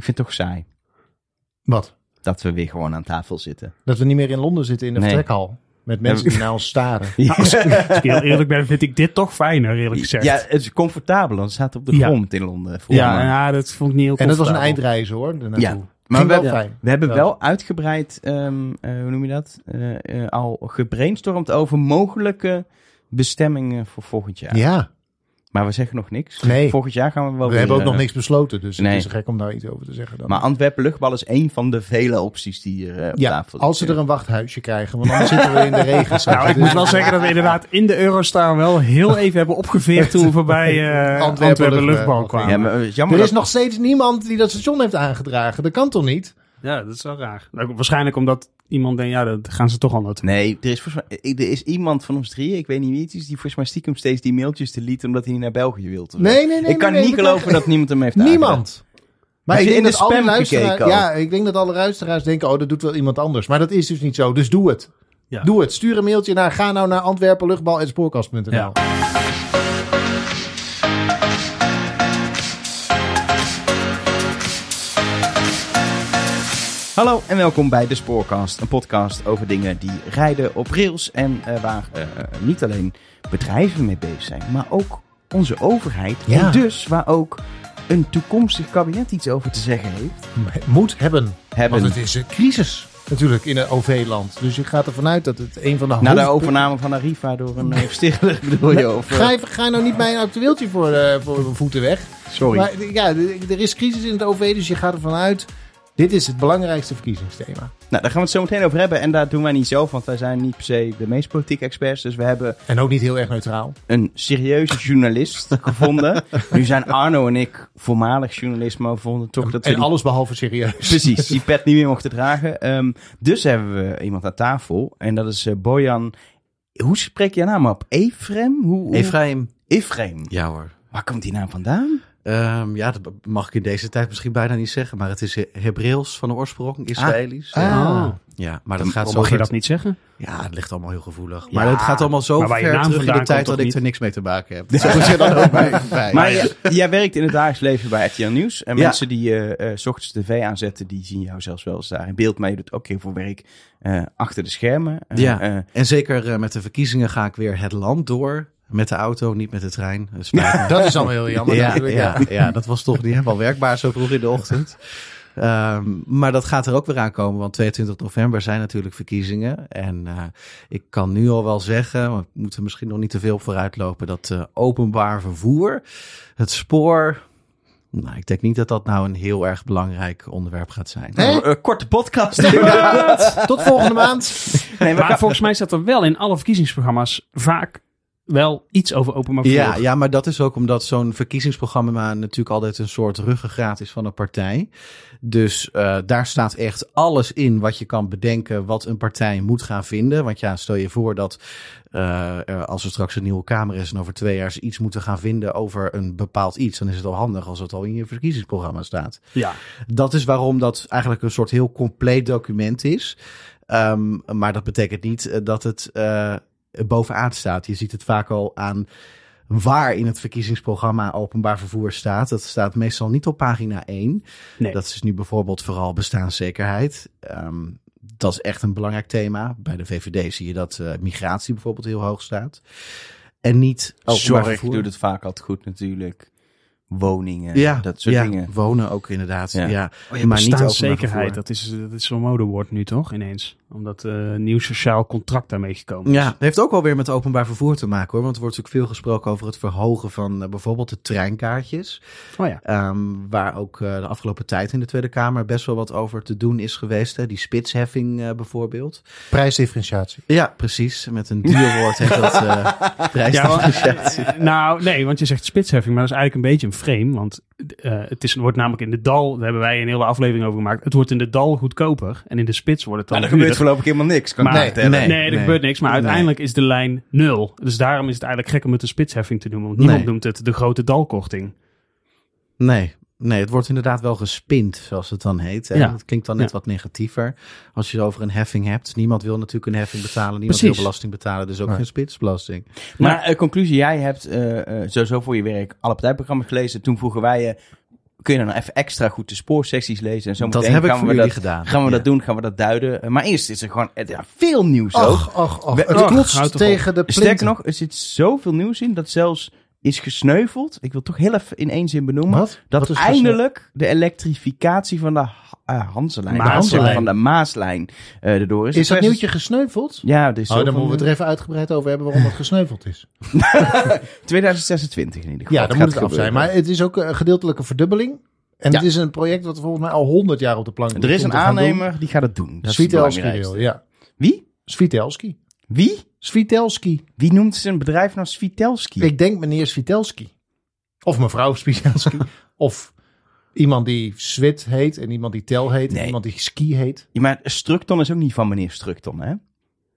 Ik vind het toch saai Wat? dat we weer gewoon aan tafel zitten. Dat we niet meer in Londen zitten in de Nee. vertrekhal. Met mensen die naar ons staren. Nou, als, als ik heel eerlijk ben, vind ik dit toch fijner, eerlijk gezegd. Ja, het is comfortabel. Dan staat op de Ja. grond in Londen. ja, ja, dat vond ik niet heel En dat was een eindreizen hoor. daarnaartoe. Ja. Maar we, fijn. we hebben Ja. wel uitgebreid, ehm, eh, hoe noem je dat, Eh, eh, al gebrainstormd over mogelijke bestemmingen voor volgend jaar. Ja, Maar we zeggen nog niks. Nee. Volgend jaar gaan we wel we weer, hebben ook eh, nog niks besloten. Dus nee. het is gek om daar iets over te zeggen dan. Maar Antwerpen luchtbal is één van de vele opties die hier eh, op ja, tafel als ze er een wachthuisje krijgen. Want anders zitten we in de regen. Nou, ik moet wel zeggen dat we inderdaad in de Eurostar wel heel even hebben opgeveerd toen we voorbij eh, Antwerpen Antwerpen, luchtbal kwamen. Ja, maar jammer Er is dat- nog steeds niemand die dat station heeft aangedragen. Dat kan toch niet? Ja, dat is wel raar. Nou, waarschijnlijk omdat iemand denkt, ja, dat gaan ze toch al naartoe. Nee, er is, volgens mij, er is iemand van ons drieën, ik weet niet wie het is, die volgens mij stiekem steeds die mailtjes delete omdat hij niet naar België wil. Nee, nee, nee. ik kan nee, niet nee, geloven dat niemand hem heeft Niemand. Maar Heb ik je denk, dat de alle spam luisteraars, gekeken ook? ja, ik denk dat alle luisteraars denken, oh, dat doet wel iemand anders. Maar dat is dus niet zo. Dus doe het. Ja. Doe het. Stuur een mailtje naar, ga nou naar antwerpenluchtbal.spoorkast.nl. Ja. Hallo en welkom bij de Spoorcast, een podcast over dingen die rijden op rails en eh, waar eh, niet alleen bedrijven mee bezig zijn, maar ook onze overheid. Ja. En dus waar ook een toekomstig kabinet iets over te zeggen heeft. Moet hebben. Hebben Want het is een crisis natuurlijk in het OV-land. Dus je gaat ervan uit dat het een van de na de hoofdpunten- overname van Arriva door een investeerder bedoel je? Of, eh, Ga je, ga je nou niet mijn actueeltje voor, eh, voor mijn voeten weg? sorry. Maar ja, er is crisis in het OV, dus je gaat ervan uit. Dit is het belangrijkste verkiezingsthema. Nou, daar gaan we het zo meteen over hebben. En daar doen wij niet zelf, want wij zijn niet per se de meest politieke experts. Dus we hebben En ook niet heel erg neutraal. een serieuze journalist gevonden. Nu zijn Arno en ik voormalig journalist, maar we vonden toch dat we En die- alles behalve serieus. precies die pet niet meer mochten dragen. Ehm, dus hebben we iemand aan tafel en dat is eh, Bojan. Hoe spreek je je naam op? Efrem? Hoe, hoe- Efraim. Efrem. Ja hoor. Waar komt die naam vandaan? Ehm, ja, dat mag ik in deze tijd misschien bijna niet zeggen, maar het is He- Hebreeuws van de oorsprong, Israëlisch. Ah. Ja. Ja, maar dat gaat zo mag je dat niet zeggen? Ja, het ligt allemaal heel gevoelig. Ja, Maar het gaat allemaal zo je ver terug in de tijd dat ik er niks mee te maken heb. Zo er dan ook bij. bij. Maar jij, jij werkt in het dagelijks leven bij RTL Nieuws. En Ja. mensen die eh, s ochtends tv aanzetten, die zien jou zelfs wel eens daar in beeld. Maar je doet ook heel veel werk eh, achter de schermen. Ja. En zeker met de verkiezingen ga ik weer het land door. Met de auto, niet met de trein. Dat is allemaal heel jammer ja, natuurlijk. ja, ja, dat was toch niet helemaal werkbaar zo vroeg in de ochtend. Ehm, maar dat gaat er ook weer aankomen, want 22 november zijn natuurlijk verkiezingen. En eh, ik kan nu al wel zeggen, we moeten misschien nog niet te veel op vooruit lopen, dat eh, openbaar vervoer, het spoor. Nou, ik denk niet dat dat nou een heel erg belangrijk onderwerp gaat zijn. Nou, eh, korte podcast. Tot volgende maand. nee, Maar volgens mij staat er wel in alle verkiezingsprogramma's vaak wel iets over openbaar vervoer. Ja, ja, maar dat is ook omdat zo'n verkiezingsprogramma natuurlijk altijd een soort ruggengraat is van een partij. Dus eh, daar staat echt alles in wat je kan bedenken wat een partij moet gaan vinden. Want ja, stel je voor dat eh, als er straks een nieuwe Kamer is en over twee jaar ze iets moeten gaan vinden over een bepaald iets, dan is het al handig als het al in je verkiezingsprogramma staat. ja. Dat is waarom dat eigenlijk een soort heel compleet document is. Ehm, maar dat betekent niet eh, dat het bovenaan staat. Je ziet het vaak al aan waar in het verkiezingsprogramma openbaar vervoer staat. Dat staat meestal niet op pagina 1. Nee. Dat is nu bijvoorbeeld vooral bestaanszekerheid. Ehm, dat is echt een belangrijk thema. Bij de VVD zie je dat eh, migratie bijvoorbeeld heel hoog staat. En niet openbaar Zorg vervoer. doet het vaak altijd goed natuurlijk. Woningen, Ja, dat soort ja, dingen. wonen ook inderdaad. Ja. Ja. Oh, ja, maar niet vervoer. dat is, dat is zo'n modewoord nu toch ineens? Omdat eh, een nieuw sociaal contract daarmee gekomen is. Ja, het heeft ook wel weer met openbaar vervoer te maken hoor. Want er wordt natuurlijk veel gesproken over het verhogen van eh, bijvoorbeeld de treinkaartjes. Oh ja. Ehm, waar ook eh, de afgelopen tijd in de Tweede Kamer best wel wat over te doen is geweest. Hè? Die spitsheffing eh, bijvoorbeeld. Prijsdifferentiatie. Ja, precies. Met een duur woord heet dat eh prijsdifferentiatie. Ja, nou, nee, want je zegt spitsheffing, maar dat is eigenlijk een beetje een frame. Want eh, het is, wordt namelijk in de dal, daar hebben wij een hele aflevering over gemaakt. Het wordt in de dal goedkoper en in de spits wordt het Maar dan er gebeurt voorlopig helemaal niks. Kan Maar-. Nee, Nee, er nee. gebeurt niks. Maar Nee. uiteindelijk is de lijn nul. Dus daarom is het eigenlijk gek om het een spitsheffing te noemen. Want niemand Nee. noemt het de grote dalkorting. Nee. Nee, het wordt inderdaad wel gespind, zoals het dan heet. Hè? Ja. Het klinkt dan net Ja. wat negatiever. Als je het over een heffing hebt. Niemand wil natuurlijk een heffing betalen. Niemand Precies. wil belasting betalen. Dus ook Nee. geen spitsbelasting. Maar eh, conclusie, jij hebt eh, sowieso voor je werk alle partijprogramma's gelezen. Toen vroegen wij je, kun je dan even extra goed de spoorsecties lezen. En zo Dat heb ik gaan voor we jullie dat, gedaan. Gaan we Ja. dat doen, gaan we dat duiden. Maar eerst is er gewoon ja, veel nieuws ook. Och, och, och. We- Het och, klotst tegen de Sterker plinten. nog, er zit zoveel nieuws in dat zelfs is gesneuveld. Ik wil toch heel even in één zin benoemen. Wat? Dat Wat is eindelijk de elektrificatie van de uh, Hanselijn, de Maaslijn. Hanselijn van de Maaslijn eh erdoor is. Is dat Het nieuwtje gesneuveld? Ja, dus Oh, dan moeten we het er even uitgebreid over hebben waarom het gesneuveld is. 2026 in ieder geval. Ja, dan moet het af zijn. gebeuren. Maar het is ook een gedeeltelijke verdubbeling. En Ja. het is een project wat volgens mij al 100 jaar op de plank Er is ligt een aannemer die gaat het doen. Dat is Svitelski ja. Wie? Svitelski. Wie? Svitelski. Wie noemt zijn bedrijf nou Svitelski? Ik denk meneer Svitelski. Of mevrouw Svitelski. of iemand die Swit heet en iemand die Tel heet en iemand die Ski heet. Ja, maar Structon is ook niet van meneer Structon, hè?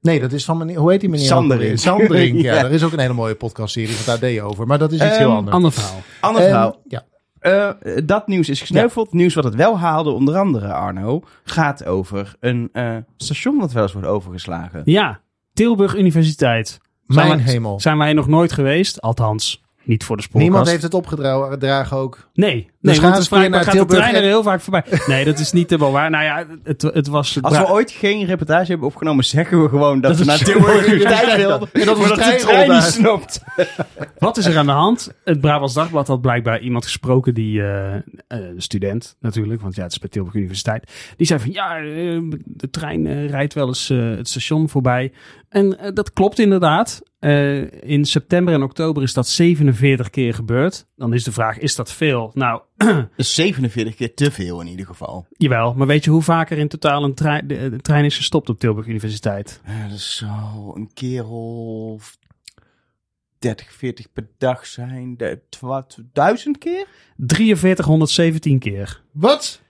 Nee, dat is van meneer, hoe heet die meneer? Sandering. Sandering, ja. Ja. Daar is ook een hele mooie podcastserie van het AD over. Maar dat is iets Ehm, heel anders. Ander verhaal. Andere Ehm, vrouw. ja. Eh, dat nieuws is gesneuveld. Nieuws wat het wel haalde, onder andere Arno, gaat over een eh, station dat wel eens wordt overgeslagen. Ja, Tilburg Universiteit. Zijn Mijn wij- hemel. Zijn wij nog nooit geweest? Althans, niet voor de spoorkast. Niemand heeft het opgedragen ook. Nee, nee Dus gaan want ze het vaak, naar gaat de Tilburg trein er en- heel vaak voorbij. Nee, dat is niet helemaal waar. Nou ja, het, het was... Als we ooit geen reportage hebben opgenomen, zeggen we gewoon dat, Dat we naar. Tilburg Universiteit wilden. En dat dat de trein niet snapt. Wat is er aan de hand? Het Brabants Dagblad had blijkbaar iemand gesproken, die eh, eh, student natuurlijk, want ja, het is bij Tilburg Universiteit. Die zei van ja, eh, de trein eh, rijdt wel eens eh, het station voorbij. En eh, dat klopt inderdaad. Eh, in september en oktober is dat 47 keer gebeurd. Dan is de vraag, is dat veel? Nou, Dat is 47 keer te veel in ieder geval. jawel. Maar weet je hoe vaker in totaal een trein, de, de trein is gestopt op Tilburg Universiteit? Ja, dat zou een kerel 30, 40 per dag zijn. De, twa- duizend keer? 4317 keer. Wat?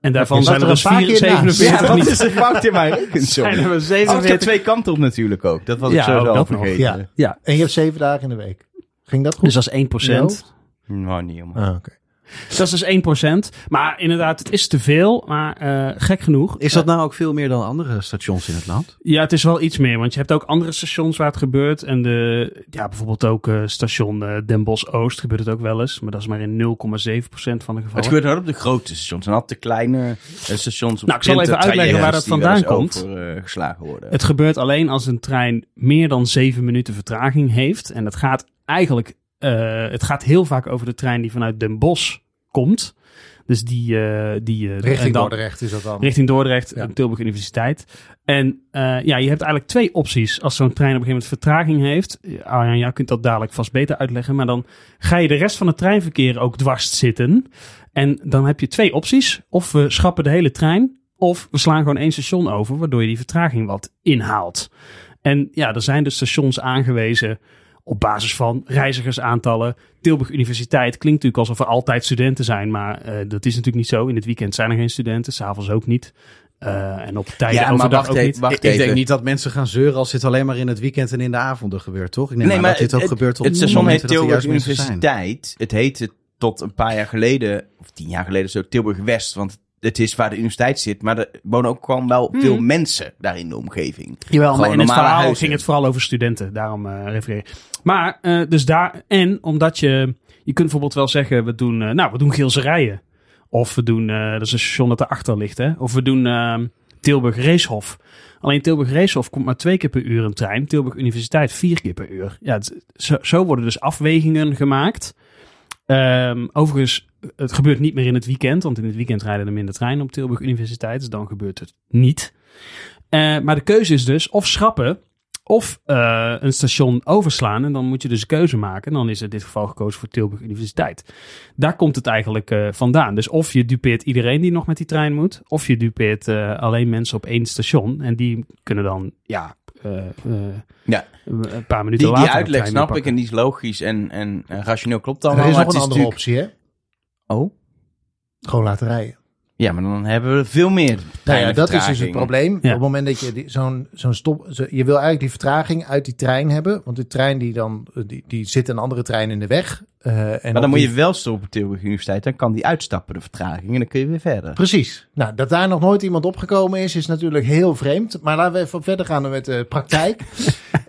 En daarvan zijn er er dus naast. 47 Ja, wat niet. is er fout in mijn rekensom? Zijn er maar ik 47 heb twee kanten op natuurlijk ook. Dat was ik sowieso ook al dat vergeten. Ja. En je hebt zeven dagen in de week. Ging dat goed? Dus dat is 1%. Nou, niet helemaal. Ah, oké. Dat is dus 1%. Maar inderdaad, het is te veel. Maar eh, gek genoeg. Is dat nou ook veel meer dan andere stations in het land? Ja, het is wel iets meer. Want je hebt ook andere stations waar het gebeurt. En de, ja, bijvoorbeeld ook eh, station eh, Den Bosch Oost gebeurt het ook wel eens. Maar dat is maar in 0,7% van de gevallen. Het gebeurt wel op de grote stations en altijd de kleine eh, stations. Op Nou, ik zal even uitleggen waar dat vandaan komt. Over, geslagen worden. Het gebeurt alleen als een trein meer dan 7 minuten vertraging heeft. En dat gaat eigenlijk, eh, het gaat heel vaak over de trein die vanuit Den Bosch komt. Dus die, eh, die eh, Richting dan- Dordrecht is dat dan. Richting Dordrecht, Ja. Tilburg Universiteit. En ja, je hebt eigenlijk twee opties als zo'n trein op een gegeven moment vertraging heeft. Arjan, jij kunt dat dadelijk vast beter uitleggen. Maar dan ga je de rest van het treinverkeer ook dwars zitten. En dan heb je twee opties. Of we schrappen de hele trein, of we slaan gewoon één station over, waardoor je die vertraging wat inhaalt. En ja, er zijn dus stations aangewezen op basis van reizigersaantallen. Tilburg Universiteit klinkt natuurlijk alsof er altijd studenten zijn, maar eh, dat is natuurlijk niet zo. In het weekend zijn er geen studenten, s'avonds ook niet. Eh, en op tijden Ja, maar overdag wacht ook even, niet. wacht ik, ik denk niet dat mensen gaan zeuren als dit alleen maar in het weekend en in de avonden gebeurt, toch? Ik neem aan dat dit ook het, gebeurt op het station heet Tilburg. Universiteit. Het heette tot een paar jaar geleden, of tien jaar geleden zo, Tilburg West. Want het is waar de universiteit zit, maar er wonen ook gewoon wel Hmm. veel mensen daar in de omgeving. Jawel, Gewoon maar in het normale verhaal huizen. ging het vooral over studenten. Daarom eh refereer ik. Maar, eh, dus daar, en omdat je, je kunt bijvoorbeeld wel zeggen, we doen, eh, nou, we doen Geelse Rijen. Of we doen, eh, dat is een station dat erachter ligt, hè. Of we doen eh, Tilburg Racehof. Alleen Tilburg Racehof komt maar twee keer per uur een trein. Tilburg Universiteit vier keer per uur. Ja, zo, worden dus afwegingen gemaakt. Ehm, overigens, het gebeurt niet meer in het weekend, want in het weekend rijden er minder treinen op Tilburg Universiteit, dus dan gebeurt het niet. Maar de keuze is dus of schrappen of eh, een station overslaan. En dan moet je dus een keuze maken. En dan is in dit geval gekozen voor Tilburg Universiteit. Daar komt het eigenlijk eh, vandaan. Dus of je dupeert iedereen die nog met die trein moet, of je dupeert eh, alleen mensen op één station. En die kunnen dan, ja, eh, eh, Ja. een paar minuten Die, later. die uitleg snap ik en die is logisch en, en, en rationeel klopt Er allemaal. is nog een andere is natuurlijk- optie, hè? Oh? Gewoon laten rijden. Ja, maar dan hebben we veel meer Nou ja, dat is dus het probleem. Ja. Op het moment dat je zo'n zo'n stop... zo- je wil eigenlijk die vertraging uit die trein hebben. Want de trein die dan... Die, die zit een andere trein in de weg. eh, en Maar dan moet die- je wel stoppen op Tilburg Universiteit. Dan kan die uitstappen, de vertraging. En dan kun je weer verder. Precies. Nou, dat daar nog nooit iemand opgekomen is, is natuurlijk heel vreemd. Maar laten we even verder gaan met de praktijk.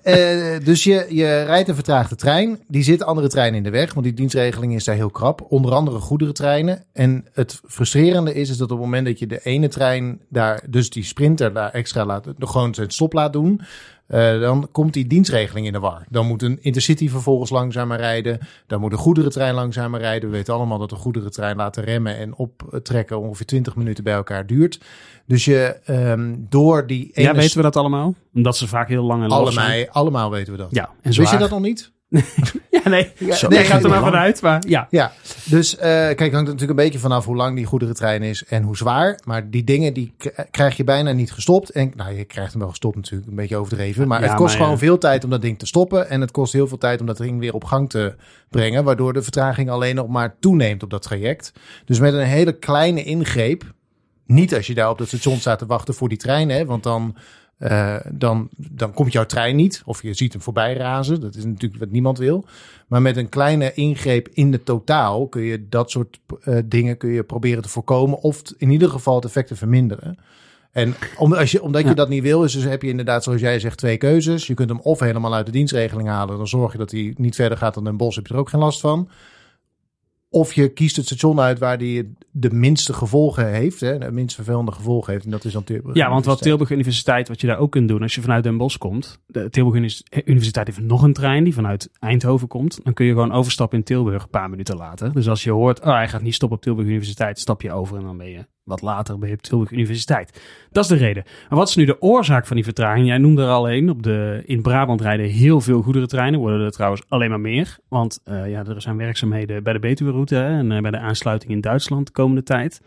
Eh, dus je, je rijdt een vertraagde trein. Die zit andere treinen in de weg, want die dienstregeling is daar heel krap. Onder andere goederentreinen. En het frustrerende is, is dat op het moment dat je de ene trein daar, dus die sprinter daar extra laat, gewoon zijn stop laat doen. Uh, dan komt die dienstregeling in de war. Dan moet een intercity vervolgens langzamer rijden. Dan moet een goederentrein langzamer rijden. We weten allemaal dat een goederentrein laten remmen en optrekken ongeveer 20 minuten bij elkaar duurt. Dus je um, door die. Ene... Ja, weten we dat allemaal? Omdat ze vaak heel lang en allemaal, Allemaal weten we dat. Ja, en Wist je dat nog niet? ja, nee. Ja, nee, gaat er maar vanuit. Maar ja. ja, dus uh, kijk, hangt er natuurlijk een beetje vanaf hoe lang die goederentrein is en hoe zwaar. Maar die dingen die krijg je bijna niet gestopt. En nou, je krijgt hem wel gestopt natuurlijk, een beetje overdreven. Maar het kost gewoon veel tijd om dat ding te stoppen. En het kost heel veel tijd om dat ding weer op gang te brengen. Waardoor de vertraging alleen nog maar toeneemt op dat traject. Dus met een hele kleine ingreep. Niet als je daar op het station staat te wachten voor die trein, hè, want dan uh, dan, dan komt jouw trein niet. Of je ziet hem voorbij razen. Dat is natuurlijk wat niemand wil. Maar met een kleine ingreep in de totaal kun je dat soort uh, dingen kun je proberen te voorkomen. Of in ieder geval het effect te verminderen. En om, als je, omdat je dat niet wil, is dus heb je inderdaad, zoals jij zegt, twee keuzes. Je kunt hem of helemaal uit de dienstregeling halen. Dan zorg je dat hij niet verder gaat dan een bos. Heb je er ook geen last van. Of je kiest het station uit waar die de minste gevolgen heeft, hè, de minst vervelende gevolgen heeft. En dat is dan Tilburg. Ja, want wat Tilburg Universiteit, wat je daar ook kunt doen als je vanuit Den Bosch komt. De Tilburg Universiteit heeft nog een trein die vanuit Eindhoven komt. Dan kun je gewoon overstappen in Tilburg een paar minuten later. Dus als je hoort, oh, hij gaat niet stoppen op Tilburg Universiteit, stap je over en dan ben je wat later bij Tilburg Universiteit. Dat is de reden. En wat is nu de oorzaak van die vertraging? Jij noemde er al een. Op de, in Brabant rijden heel veel goederentreinen. Worden er trouwens alleen maar meer. Want uh, ja, er zijn werkzaamheden bij de Betuwe-route en uh, bij de aansluiting in Duitsland de komende tijd.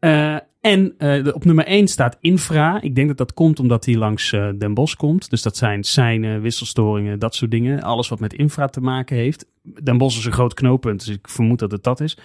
Uh, en op nummer 1 staat infra. Ik denk dat dat komt omdat hij langs Den Bosch komt. Dus dat zijn seinen, wisselstoringen, dat soort dingen. Alles wat met infra te maken heeft. Den Bosch is een groot knooppunt, dus ik vermoed dat het dat is.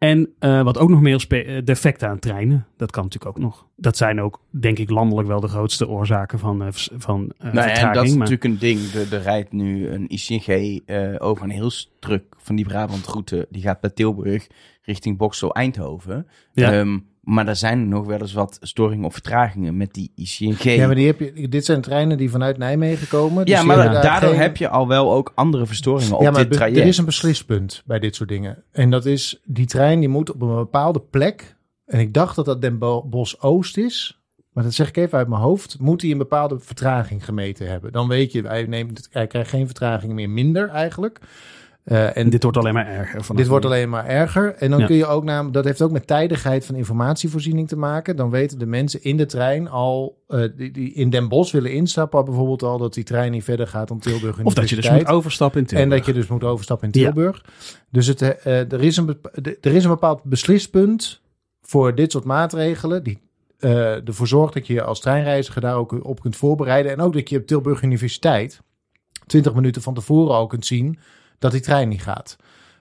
En uh, wat ook nog meer uh, defecten aan treinen. Dat kan natuurlijk ook nog. Dat zijn ook, denk ik, landelijk wel de grootste oorzaken van, uh, van uh, nou, En dat is natuurlijk een ding. Er, rijdt nu een ICG over een heel stuk van die Brabantroute. Die gaat bij Tilburg richting Boksel-Eindhoven. Ja. Um, maar er zijn nog wel eens wat storingen of vertragingen met die ICNG. Ja, maar die heb je, dit zijn treinen die vanuit Nijmegen komen. Dus ja, maar daardoor heb je al wel ook andere verstoringen op dit traject. Er is een beslispunt bij dit soort dingen. En dat is, die trein die moet op een bepaalde plek. En ik dacht dat dat Den Bosch Oost is. Maar dat zeg ik even uit mijn hoofd. Moet hij een bepaalde vertraging gemeten hebben. Dan weet je, hij, neemt, hij krijgt geen vertraging meer, minder eigenlijk. Uh, en dit wordt alleen maar erger. Dit wordt alleen maar erger. En dan kun je ook namelijk, dat heeft ook met tijdigheid van informatievoorziening te maken. Dan weten de mensen in de trein al, uh, die, die, in Den Bosch willen instappen, bijvoorbeeld al dat die trein niet verder gaat dan Tilburg. Of dat je dus moet overstappen in Tilburg. En dat je dus moet overstappen in Tilburg. Ja. Dus het, uh, er, is een, er is een bepaald beslispunt voor dit soort maatregelen. Die ervoor zorgt dat je als treinreiziger daar ook op kunt voorbereiden. En ook dat je op Tilburg Universiteit 20 minuten van tevoren al kunt zien dat die trein niet gaat.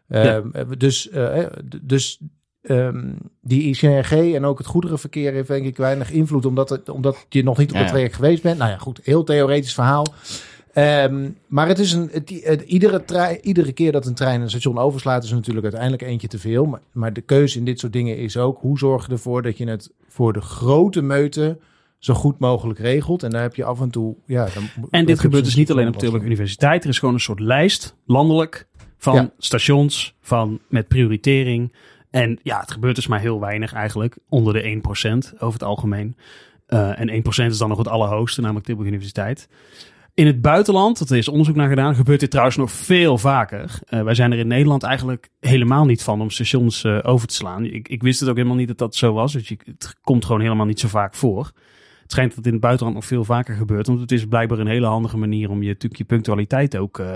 Ja. Uh, dus uh, dus um, die ICNG en ook het goederenverkeer heeft denk ik weinig invloed, omdat, het, omdat je nog niet op het traject geweest bent. Nou ja, goed, heel theoretisch verhaal. Um, maar het is een, het, het, iedere, trein, iedere keer dat een trein een station overslaat, is natuurlijk uiteindelijk eentje te veel. Maar, maar de keuze in dit soort dingen is ook hoe zorg je ervoor dat je het voor de grote meute zo goed mogelijk regelt. En daar heb je af en toe. Ja, dan, en dit gebeurt dus niet alleen op Tilburg Universiteit. Er is gewoon een soort lijst, landelijk, van stations, van met prioritering. En ja, het gebeurt dus maar heel weinig eigenlijk. Onder de 1% over het algemeen. Uh, en 1% is dan nog het allerhoogste, namelijk Tilburg Universiteit. In het buitenland, dat is onderzoek naar gedaan, gebeurt dit trouwens nog veel vaker. Uh, wij zijn er in Nederland eigenlijk helemaal niet van om stations uh, over te slaan. Ik, ik, wist het ook helemaal niet dat dat zo was. Dus je, het komt gewoon helemaal niet zo vaak voor. Het schijnt dat het in het buitenland nog veel vaker gebeurt. Want het is blijkbaar een hele handige manier om je, je punctualiteit ook uh,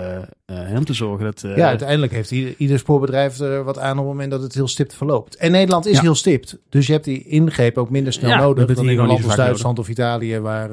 uh, te zorgen. Dat, uh, ja, uiteindelijk heeft ieder, ieder, spoorbedrijf er wat aan op het moment dat het heel stipt verloopt. En Nederland is heel stipt. Dus je hebt die ingreep ook minder snel ja, nodig dan in een land als Duitsland of Italië, waar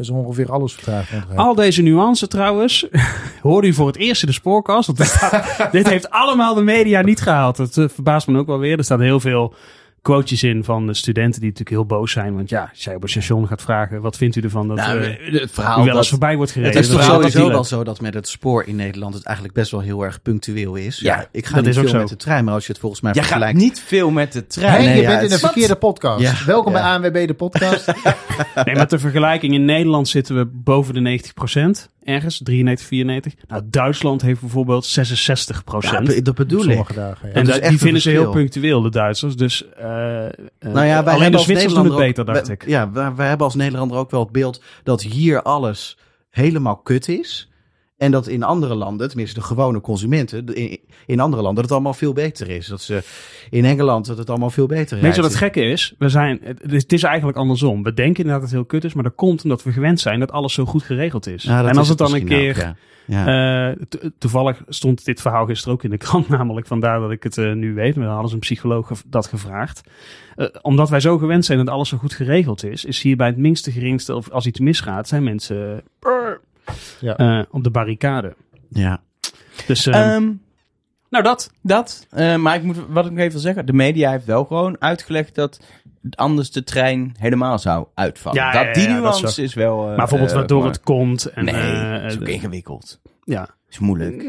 zo ongeveer alles vertraagd wordt. Al deze nuance trouwens, hoor u voor het eerst in de spoorkast. Dit, heeft allemaal de media niet gehaald. Het verbaast me ook wel weer. Er staat heel veel quotejes in van de studenten die natuurlijk heel boos zijn. Want ja, als jij op een station gaat vragen, wat vindt u ervan dat nou, uh, het verhaal wel eens voorbij wordt gereden? Het is toch sowieso wel zo dat met het spoor in Nederland het eigenlijk best wel heel erg punctueel is. Ja, ik ga dat niet is veel met de trein, maar als je het volgens mij Jij vergelijkt... gaat niet veel met de trein. Nee, je bent in de verkeerde podcast. Ja. Welkom bij ANWB de podcast. nee, met de vergelijking in Nederland zitten we boven de 90 procent. ergens, 93, 94. Nou, Duitsland heeft bijvoorbeeld 66 procent. Ja, dat bedoel ik. Dagen. Ja. en dat die een vinden ze heel punctueel, de Duitsers. Dus eh Nou ja, wij alleen de als Zwitsers doen het beter, dacht ik. Ja, wij, wij hebben als Nederlander ook wel het beeld dat hier alles helemaal kut is. En dat in andere landen, tenminste de gewone consumenten, in, in andere landen, dat het allemaal veel beter is. Dat ze in Engeland dat het allemaal veel beter is. Weet je wat het gekke is? We zijn, het, is- het is eigenlijk andersom. We denken inderdaad dat het heel kut is, maar dat komt omdat we gewend zijn dat alles zo goed geregeld is. Ja, dat en als het dan een keer... ook, ja. Ja. eh, to- toevallig stond dit verhaal gisteren ook in de krant, namelijk vandaar dat ik het eh, nu weet. Maar dan hadden ze een psycholoog dat gevraagd. Eh, omdat wij zo gewend zijn dat alles zo goed geregeld is, is hier bij het minste geringste, of als iets misgaat, zijn mensen Ja. eh, op de barricade. ja. Dus, eh, Ehm, nou dat. dat. Eh, maar ik moet, wat ik nog even wil zeggen. De media heeft wel gewoon uitgelegd dat anders de trein helemaal zou uitvallen. Ja, dat, ja, die ja, dat nuance is is wel... eh, maar bijvoorbeeld waardoor maar- het komt. En, Nee, eh, is ook ingewikkeld. ja. is moeilijk.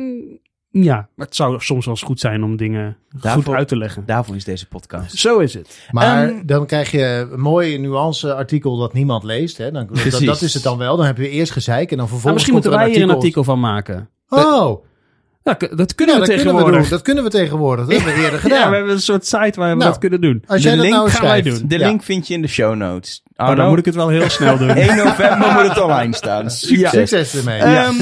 Ja, maar het zou soms wel eens goed zijn om dingen goed Daarvoor- uit te leggen. Daarvoor is deze podcast. Zo is het. Maar Ehm, dan krijg je een mooi nuance-artikel dat niemand leest. Hè? Dan, dat, is het dan wel. Dan heb je eerst gezeik en dan Maar vervolgens misschien moeten wij er hier een artikel van maken. Oh, Ja, dat kunnen ja, we dat kunnen we tegenwoordig. doen. Dat kunnen we tegenwoordig. Dat hebben we eerder gedaan. Ja, we hebben een soort site waar we Nou, dat kunnen doen. Als De jij link nou eens gaan wij doen. De Ja. link vind je in de show notes. Oh, dan moet ik het wel heel snel doen. 1 november moet het online staan. Succes. Succes ermee. Ehm,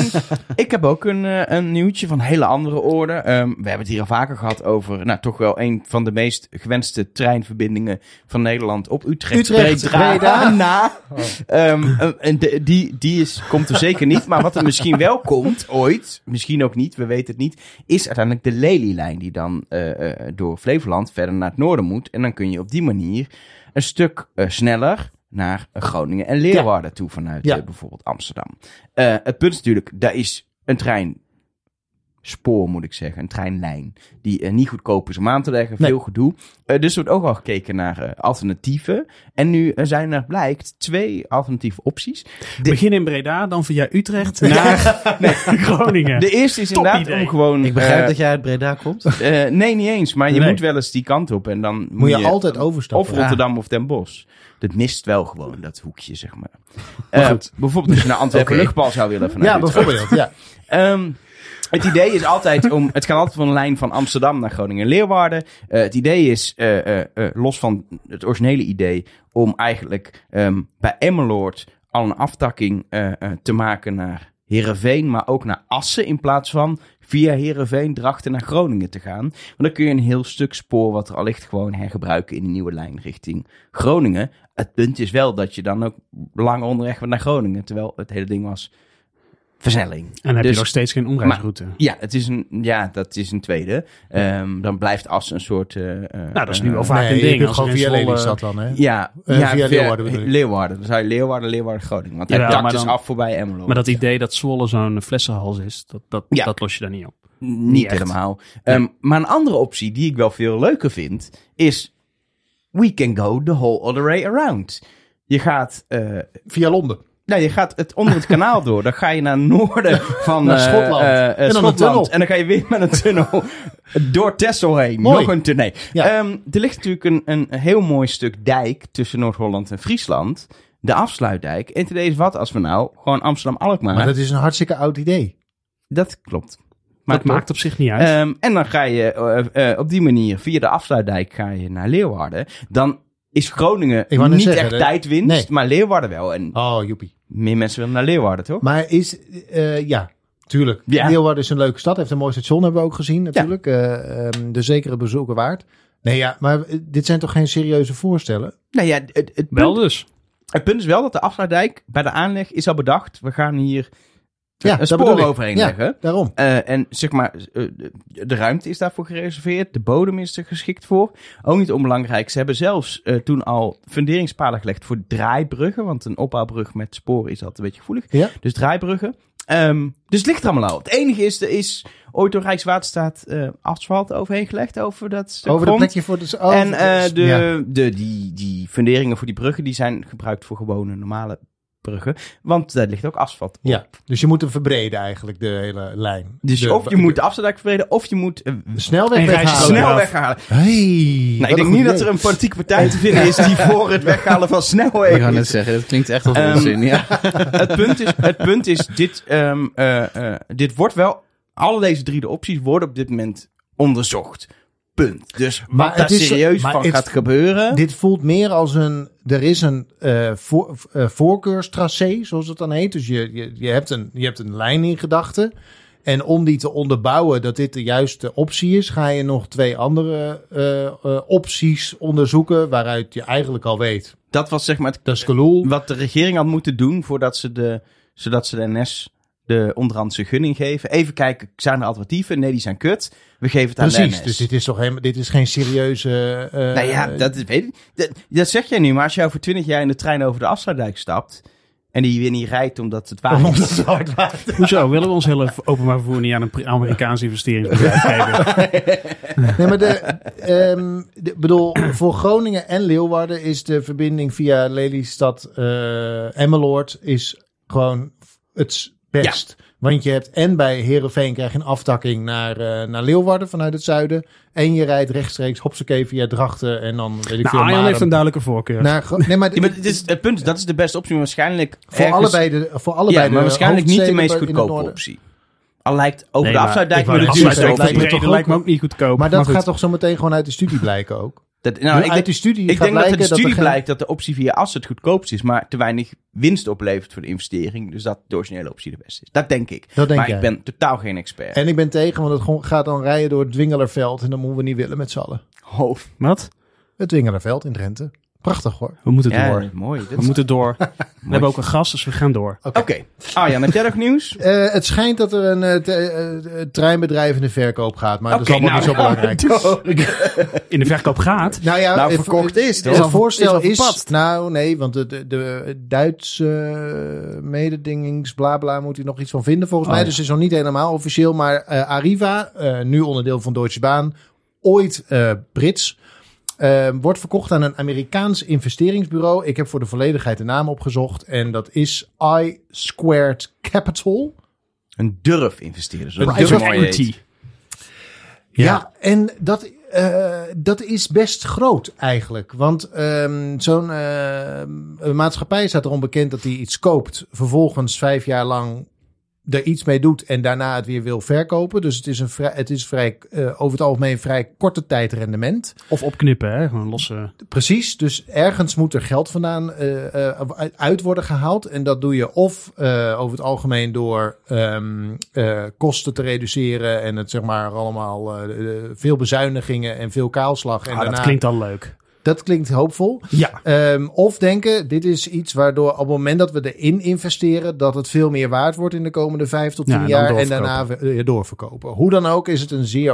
ik heb ook een, eh, een nieuwtje van hele andere orde. Ehm, we hebben het hier al vaker gehad over, nou toch wel een van de meest gewenste treinverbindingen van Nederland op Utrecht. Utrecht, Breda. Breda. Na. Ehm, eh, en de- die die is, komt er zeker niet. Maar wat er misschien wel komt, ooit, misschien ook niet, we weten het niet, is uiteindelijk de Lelylijn die dan eh, door Flevoland verder naar het noorden moet. En dan kun je op die manier een stuk sneller naar Groningen en Leeuwarden toe vanuit Ja. eh, bijvoorbeeld Amsterdam. Eh, het punt is natuurlijk, daar is een trein spoor moet ik zeggen, een treinlijn die eh, niet goedkoop is om aan te leggen, Nee. veel gedoe. Eh, dus er wordt ook al gekeken naar eh, alternatieven. En nu zijn er blijkt twee alternatieve opties. De, Begin in Breda, dan via Utrecht naar Groningen. de eerste is Top inderdaad idee. om gewoon... Ik begrijp dat jij uit Breda komt. eh, nee, niet eens, maar je Nee. moet wel eens die kant op en dan moet, Moet je altijd overstappen. Of Rotterdam of Den Bosch. Dat mist wel gewoon, dat hoekje, zeg maar. Eh, goed. bijvoorbeeld als je naar Antwerpen Oké. luchtbal zou willen vanuit Ja, Utrecht. bijvoorbeeld. Ja. Ehm, het idee is altijd om. Het gaat altijd van een lijn van Amsterdam naar Groningen en Leeuwarden. Eh, het idee is, eh, eh, los van het originele idee, om eigenlijk ehm, bij Emmeloord al een aftakking te maken naar Heerenveen, maar ook naar Assen. In plaats van via Heerenveen, Drachten naar Groningen te gaan. Want dan kun je een heel stuk spoor wat er al ligt gewoon hergebruiken in een nieuwe lijn richting Groningen. Het punt is wel dat je dan ook lang onderweg naar Groningen. Terwijl het hele ding was versnelling. En dan heb Dus- je nog steeds geen omreisroute. Ja, het is een, ja, dat is een tweede. Ehm, dan blijft Assen een soort... eh, eh, nou, dat is nu eh, wel vaak nee, een ding. Als gewoon via Lelystad dan, hè? Ja, ja, via Leeuwarden? Leeuwarden. Dan zou je Leeuwarden, Leeuwarden, Groningen. Want maar is dan- af voorbij Emmeloord. Maar dat idee dat Zwolle zo'n flessenhals is, dat, dat, Ja. dat los je daar niet op. Niet echt. helemaal. Ehm, maar een andere optie die ik wel veel leuker vind, is... We can go the whole other way around. Je gaat... eh, Via Londen. Nou, je gaat het onder het kanaal door. Dan ga je naar het noorden van Naar eh, Schotland. eh, En dan een Schotland. tunnel. En dan ga je weer met een tunnel door Texel heen. Mooi. Nog een tunnel. Nee. Ja. Ehm, er ligt natuurlijk een, een heel mooi stuk dijk tussen Noord-Holland en Friesland. De afsluitdijk. En ten deze wat als we nou gewoon Amsterdam-Alkmaar... Maar dat is een hartstikke oud idee. Dat klopt. Maar het maakt op zich niet uit. Ehm, en dan ga je eh, op die manier via de afsluitdijk ga je naar Leeuwarden. Dan is Groningen niet zeggen, echt tijdwinst, Nee. maar Leeuwarden wel. En Oh, joepie. Meer mensen willen naar Leeuwarden, toch? Maar is, eh, ja, tuurlijk. Ja. Leeuwarden is een leuke stad. Heeft een mooi station, hebben we ook gezien natuurlijk. Eh ehm, de zekere bezoeken waard. Nee, ja, maar eh, dit zijn toch geen serieuze voorstellen? Nou ja, het, het, wel punt, dus. het punt is wel dat de afsluitdijk bij de aanleg is al bedacht. We gaan hier Ja, een spoor overheen Ja. leggen. Daarom. Eh, en zeg maar, eh, de, ruimte is daarvoor gereserveerd. De bodem is er geschikt voor. Ook niet onbelangrijk. Ze hebben zelfs eh, toen al funderingspalen gelegd voor draaibruggen. Want een opbouwbrug met sporen is altijd een beetje gevoelig. Ja. Dus draaibruggen. Ehm, dus het ligt er allemaal al. Het enige is, er is ooit door Rijkswaterstaat eh, asfalt overheen gelegd over dat stuk Over de plekje voor de... Oh, en de, ja. de, die, die funderingen voor die bruggen die zijn gebruikt voor gewone normale Brugge. Want daar ligt ook asfalt op. Ja, dus je moet hem verbreden eigenlijk, de hele lijn. Dus De- of je moet de afsluitdijk verbreden, of je moet uh, de snelweg En weghalen. snel weghalen. Hey, Nou, ik denk niet dat er een politieke partij te vinden is die voor het weghalen van Ik snelwegen ga net zeggen, dat klinkt echt als Ehm, onzin. Ja. het, punt is, het punt is, dit, ehm, eh, eh, dit wordt wel, alle deze drie de opties worden op dit moment onderzocht. Punt. Dus Maar wat daar serieus maar van het- gaat gebeuren. Dit voelt meer als een. Er is een eh, voor, eh, voorkeurstracé, zoals het dan heet. Dus je, je, je, hebt een, je hebt een lijn in gedachten. En om die te onderbouwen dat dit de juiste optie is, ga je nog twee andere eh, opties onderzoeken. Waaruit je eigenlijk al weet. dat was zeg maar het Dat is wat de regering had moeten doen voordat ze de, zodat ze de NS de onderhandse gunning geven. Even kijken, zijn er alternatieven? Nee, die zijn kut. We geven het aan de Precies. Dus dit is toch helemaal. Dit is geen serieuze. eh, nou ja, dat is- weet ik. Dat, dat zeg jij nu, maar als je over twintig jaar in de trein over de afsluitdijk stapt en die weer niet rijdt omdat het Omdat is. het hard water. Hoezo? Willen we ons hele openbaar vervoer niet aan een Amerikaans investeringsbedrijf geven? Nee, maar de, ehm, de- bedoel, voor Groningen en Leeuwarden is de verbinding via Lelystad eh Emmeloord is gewoon het best. Want je hebt en bij Herenveen krijg je een aftakking naar, eh, naar Leeuwarden vanuit het zuiden. En je rijdt rechtstreeks hopsakee via Drachten en dan weet ik Nou, veel. Arjan heeft een duidelijke voorkeur. naar, nee, maar, Ja, maar het, is, het punt is, dat is de beste optie, maar waarschijnlijk voor ergens- allebei de voor allebei ja, maar de waarschijnlijk niet de meest goedkope optie. Al lijkt Nee, de maar afsluitdijk het zeggen, duurste lijkt me optie. toch lijkt me ook- ook niet goedkoop. Maar dat gaat toch zo meteen gewoon uit de studie blijken ook? Dat, nou, ik, uit die studie ik denk dat uit de dat er studie geen- blijkt dat de optie via as het goedkoopst is, maar te weinig winst oplevert voor de investering. Dus dat de originele optie de beste is. Dat denk ik. Dat denk maar jij. ik ben totaal geen expert. En ik ben tegen, want het gaat dan rijden door het Dwingelerveld. En dat moeten we niet willen met z'n allen. Hoofd. Wat? Het Dwingelerveld in Drenthe. Prachtig hoor. We moeten Ja, door. mooi. Dit We is- moeten door. We hebben ook een gast, dus we gaan door. Oké. Arjan, heb jij nog nieuws? Eh, het schijnt dat er een eh, eh, treinbedrijf in de verkoop gaat. Maar dat is allemaal niet zo nou, belangrijk. In de verkoop gaat. Nou ja, Nou, verkocht is, Het, voorstel is, nou nee, want de, de, de Duitse eh, mededingings bla bla moet hij nog iets van vinden volgens Oh, mij. ja. Dus het is nog niet helemaal officieel. Maar eh, Arriva, eh, nu onderdeel van Deutsche Bahn, ooit eh, Brits, eh, wordt verkocht aan een Amerikaans investeringsbureau. Ik heb voor de volledigheid de naam opgezocht en dat is I Squared Capital. Een durf investeren. Zo Een durf equity. Ja, en dat, eh, dat is best groot eigenlijk. Want ehm, zo'n eh, een maatschappij staat erom bekend dat hij iets koopt, vervolgens vijf jaar lang er iets mee doet en daarna het weer wil verkopen. Dus het is, een vrij, het is vrij, eh, over het algemeen vrij korte tijd rendement. Of opknippen, hè? Gewoon losse... Precies, dus ergens moet er geld vandaan eh, eh, uit worden gehaald. En dat doe je of eh, over het algemeen door eh, kosten te reduceren en het zeg maar allemaal veel bezuinigingen en veel kaalslag. En Ah, daarna, dat klinkt al leuk. Dat klinkt hoopvol. Ja. Ehm, of denken, dit is iets waardoor op het moment dat we erin investeren, dat het veel meer waard wordt in de komende vijf tot Ja, tien en dan jaar. En daarna weer doorverkopen. Hoe dan ook is het een zeer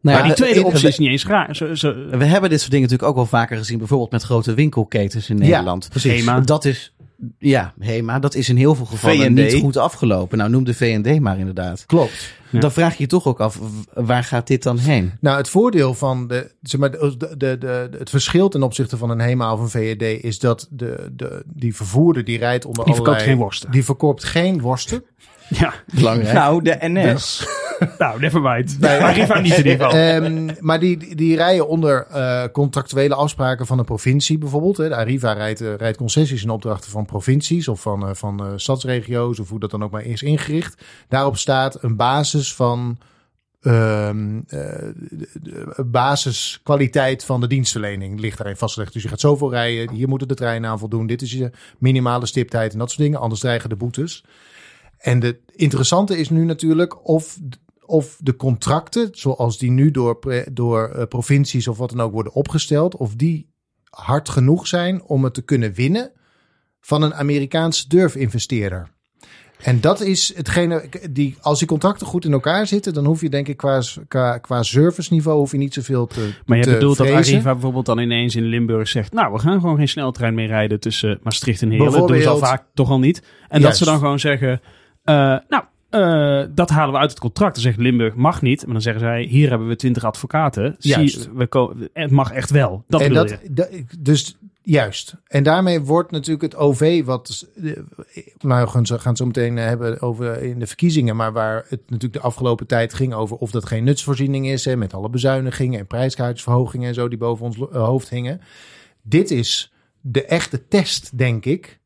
Nou Maar die ja, tweede optie is niet eens raar. Zo, zo, We hebben dit soort dingen natuurlijk ook wel vaker gezien. Bijvoorbeeld met grote winkelketens in Ja, Nederland. precies. Hema. Dat is, ja, Hema, dat is in heel veel gevallen niet goed afgelopen. Nou, noem de V&D maar inderdaad. klopt. Ja. Dan vraag je je toch ook af, waar gaat dit dan heen? Nou, het voordeel van de, zeg maar, de, de, de, de- het verschil ten opzichte van een HEMA of een VED is dat de, de, die vervoerder die rijdt onder Die verkoopt allerlei- geen worsten. Die verkoopt geen worsten. Ja, Belangrijk. Nou, de NS. nou, never mind. Nee. Arriva niet in ieder geval. Ehm, maar die, die- rijden onder eh, contractuele afspraken van een provincie bijvoorbeeld. Hè. De Arriva rijdt, eh, rijdt concessies in opdrachten van provincies of van, eh, van stadsregio's of hoe dat dan ook maar is ingericht. Daarop staat een basis van de- de basiskwaliteit van de dienstverlening ligt daarin vastgelegd. Dus je gaat zoveel rijden, hier moeten de treinen aan voldoen. Dit is je minimale stiptheid en dat soort dingen. Anders dreigen de boetes. En de interessante is nu natuurlijk of, of de contracten, zoals die nu door, door eh, provincies of wat dan ook worden opgesteld, of die hard genoeg zijn om het te kunnen winnen van een Amerikaanse durfinvesteerder. En dat is hetgene, die, als die contracten goed in elkaar zitten, dan hoef je denk ik qua, qua, qua serviceniveau hoef je niet zoveel te Maar je te bedoelt dat. Arriva bijvoorbeeld dan ineens in Limburg zegt... nou, we gaan gewoon geen sneltrein meer rijden tussen Maastricht en Heerlen. Dat doen ze al vaak toch al niet. En dat ze dan gewoon zeggen... eh, nou, eh, dat halen we uit het contract. Dan zegt Limburg, mag niet. Maar dan zeggen zij, hier hebben we twintig advocaten. Zie, Juist. we ko- het mag echt wel. Dat en dat, je. dus Juist. En daarmee wordt natuurlijk het OV, wat. Nou, we gaan het zo meteen hebben over in de verkiezingen. Maar waar het natuurlijk de afgelopen tijd ging over of dat geen nutsvoorziening is. Hè, met alle bezuinigingen en prijskaartjesverhogingen en zo die boven ons hoofd hingen. Dit is de echte test, denk ik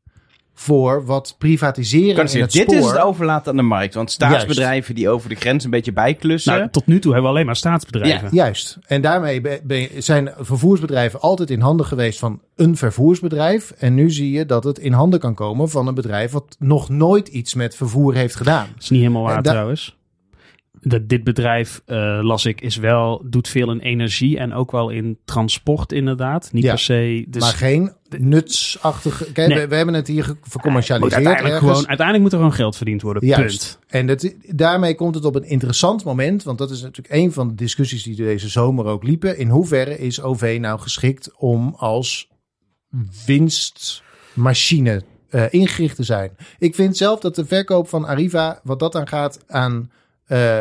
voor wat privatiseren kan in het dit spoor. is het overlaten aan de markt. Want staatsbedrijven die over de grens een beetje bijklussen. Nou, tot nu toe hebben we alleen maar staatsbedrijven. Ja, juist. En daarmee zijn vervoersbedrijven altijd in handen geweest van een vervoersbedrijf. En nu zie je dat het in handen kan komen van een bedrijf wat nog nooit iets met vervoer heeft gedaan. Dat is niet helemaal waar trouwens dat dit bedrijf, uh, las ik, is wel, doet veel in energie en ook wel in transport inderdaad. Niet per se. Dus maar geen nutsachtige. Kijk, we, we, hebben het hier vercommercialiseerd. uiteindelijk, gewoon, uiteindelijk moet er gewoon geld verdiend worden. Juist. Punt. En dat, daarmee komt het op een interessant moment. Want dat is natuurlijk een van de discussies die deze zomer ook liepen. In hoeverre is OV nou geschikt om als winstmachine uh, ingericht te zijn? Ik vind zelf dat de verkoop van Arriva, wat dat aan gaat, aan uh,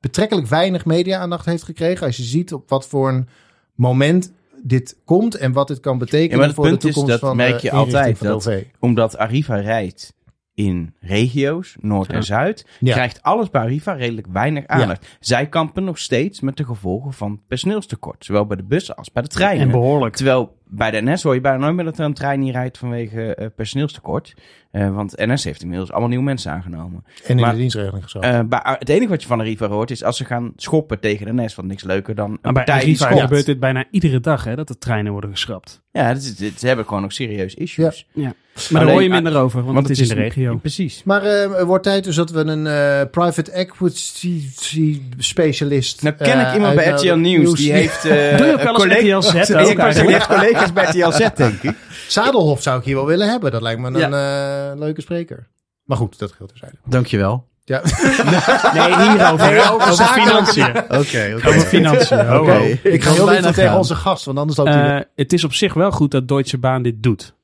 betrekkelijk weinig media-aandacht heeft gekregen. Als je ziet op wat voor een moment dit komt en wat dit kan betekenen ja, voor de toekomst is, dat van merk je altijd. Dat, omdat Arriva rijdt in regio's, Noord en Zuid, krijgt alles bij Arriva redelijk weinig aandacht. Zij kampen nog steeds met de gevolgen van personeelstekort, zowel bij de bussen als bij de treinen. En behoorlijk. Terwijl bij de NS hoor je bijna nooit meer dat er een trein niet rijdt vanwege uh, personeelstekort. Uh, want NS heeft inmiddels allemaal nieuwe mensen aangenomen. En in de dienstregeling gezet. Uh, het enige wat je van Arriva hoort is als ze gaan schoppen tegen de NS. Want niks leuker dan een bij Arriva gebeurt dit bijna iedere dag hè, dat de treinen worden geschrapt. Ja, ze hebben gewoon nog serieus issues. Ja. ja. Maar daar hoor je minder over, want, want het is in de regio. Precies. Maar uh, het wordt tijd dus dat we een uh, private equity specialist... Nou ken ik iemand bij RTL Nieuws, die heeft... Doe je ook wel eens RTL Z ook collega's bij RTL Z, denk ik. Zadelhof zou ik hier wel willen hebben. Dat lijkt me een uh, leuke spreker. Maar goed, dat geldt terzijde. Dankjewel. Ja. nee, hierover. Nee, over, over financiën. Oké, okay, okay. Over financiën. Oké. Okay. Ik ga heel bijna tegen onze gast, want anders loopt hij... Uh, het is op zich wel goed dat Deutsche Bahn dit doet.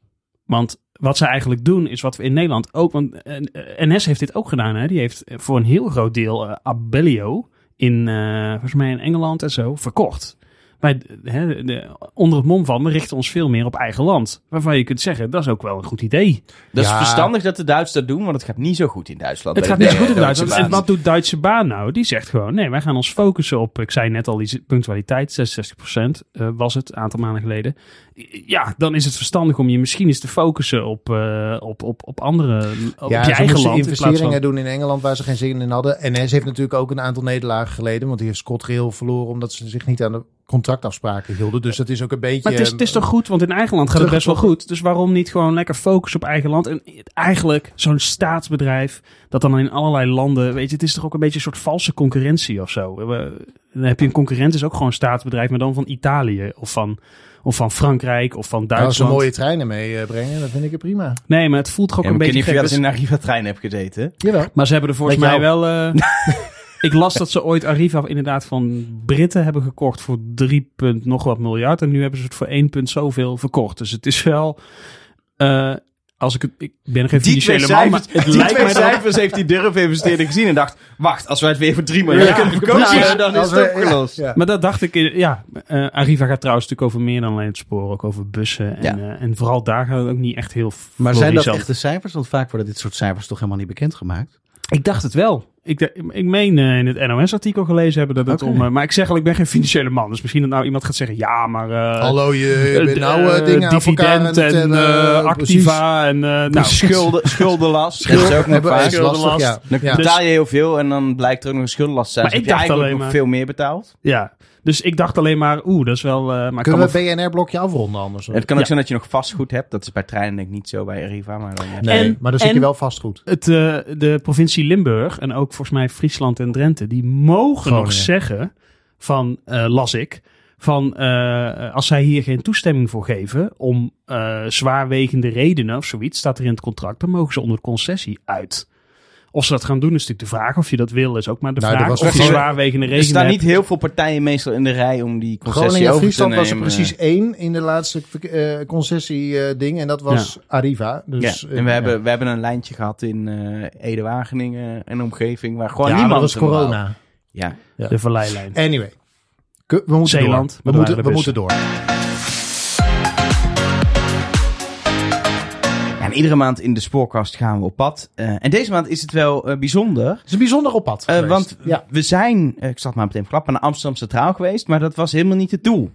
Want wat ze eigenlijk doen is wat we in Nederland ook... Want NS heeft dit ook gedaan. Hè? Die heeft voor een heel groot deel uh, Abellio in, uh, volgens mij in Engeland en zo, verkocht wij, hè, de, onder het mom van, we richten ons veel meer op eigen land. Waarvan je kunt zeggen, dat is ook wel een goed idee. Dat is verstandig dat de Duitsers dat doen, want het gaat niet zo goed in Duitsland. Het gaat niet zo goed in Duitsland. En wat doet Duitse Baan nou? Die zegt gewoon, nee, wij gaan ons focussen op, ik zei net al, die punctualiteit, 66% uh, was het, een aantal maanden geleden. Ja, dan is het verstandig om je misschien eens te focussen op, uh, op, op, op andere, op ja, je eigen land. investeringen in doen in Engeland waar ze geen zin in hadden. NS heeft natuurlijk ook een aantal nederlagen geleden, want die heeft ScotRail verloren omdat ze zich niet aan de contractafspraken hielden. Dus dat is ook een beetje... Maar het is, het is toch goed, want in eigen land gaat het best wel goed. Dus waarom niet gewoon lekker focussen op eigen land? En eigenlijk zo'n staatsbedrijf dat dan in allerlei landen... Weet je, het is toch ook een beetje een soort valse concurrentie of zo. Dan heb je een concurrent, is ook gewoon een staatsbedrijf, maar dan van Italië of van of van Frankrijk of van Duitsland. als ze mooie treinen meebrengen, uh, dan vind ik het prima. Nee, maar het voelt toch ook een beetje. Ik weet niet of je in een Arriva-trein hebt gezeten. Jawel. Maar ze hebben er volgens mij wel. Uh, Ik las dat ze ooit Arriva inderdaad van Britten hebben gekocht voor 3 punt nog wat miljard. En nu hebben ze het voor 1 punt zoveel verkocht. Dus het is wel... Uh, als ik het, ik ben nog geen financiële man, maar het die lijkt twee mij cijfers heeft die durf investeerder gezien en dacht, wacht, als wij het weer voor 3 miljard ja, kunnen verkopen, dan is het opgelost. Ja, ja. Maar dat dacht ik, ja, uh, Arriva gaat trouwens natuurlijk over meer dan alleen het spoor, ook over bussen. En, uh, en vooral daar gaat het ook niet echt heel Maar zijn dat echte cijfers? Want vaak worden dit soort cijfers toch helemaal niet bekendgemaakt? Ik dacht het wel. Ik, ik meen uh, in het NOS-artikel gelezen hebben dat het okay. om... Uh, maar ik zeg al, ik ben geen financiële man. Dus misschien dat nou iemand gaat zeggen... Ja, maar... Uh, Hallo, je, je bent nou dingen dividend en, en activa en... nou, schulden, schuldenlast. Schuld, dat is ook nog vaak. Schuldenlast. Ja. Dan betaal je heel veel en dan blijkt er ook nog een schuldenlast te zijn. Maar dus ik dacht alleen maar... veel meer betaald. Ja, dus ik dacht alleen maar, oeh, dat is wel... Uh, maar Kunnen we een BNR-blokje afronden anders? Het kan ook zijn dat je nog vastgoed hebt. Dat is bij treinen denk ik niet zo bij Arriva. Maar dan, nee, en, maar dan zit je wel vastgoed. Het, uh, de provincie Limburg en ook volgens mij Friesland en Drenthe... die mogen Groningen. nog zeggen van, uh, las ik... van als zij hier geen toestemming voor geven... om zwaarwegende redenen of zoiets... staat er in het contract, dan mogen ze onder concessie uit... Of ze dat gaan doen is natuurlijk de vraag. Of je dat wil is ook maar de nou, vraag. Of je zwaarwegende rekening Er staan niet heel veel partijen meestal in de rij om die concessie over Friesland was er precies één in de laatste uh, concessie uh, ding. En dat was ja. Arriva. Dus, ja. En we, uh, hebben, we hebben een lijntje gehad in Ede-Wageningen en omgeving. Waar gewoon ja, niemand was corona. Ja. De verleilijn. Anyway. We moeten Zeeland. Door. We, moeten, we moeten door. En iedere maand in de spoorkast gaan we op pad. en deze maand is het wel bijzonder. Het is een bijzonder op pad Want we zijn, ik zal het maar meteen verklappen, naar Amsterdam Centraal geweest. Maar dat was helemaal niet het doel.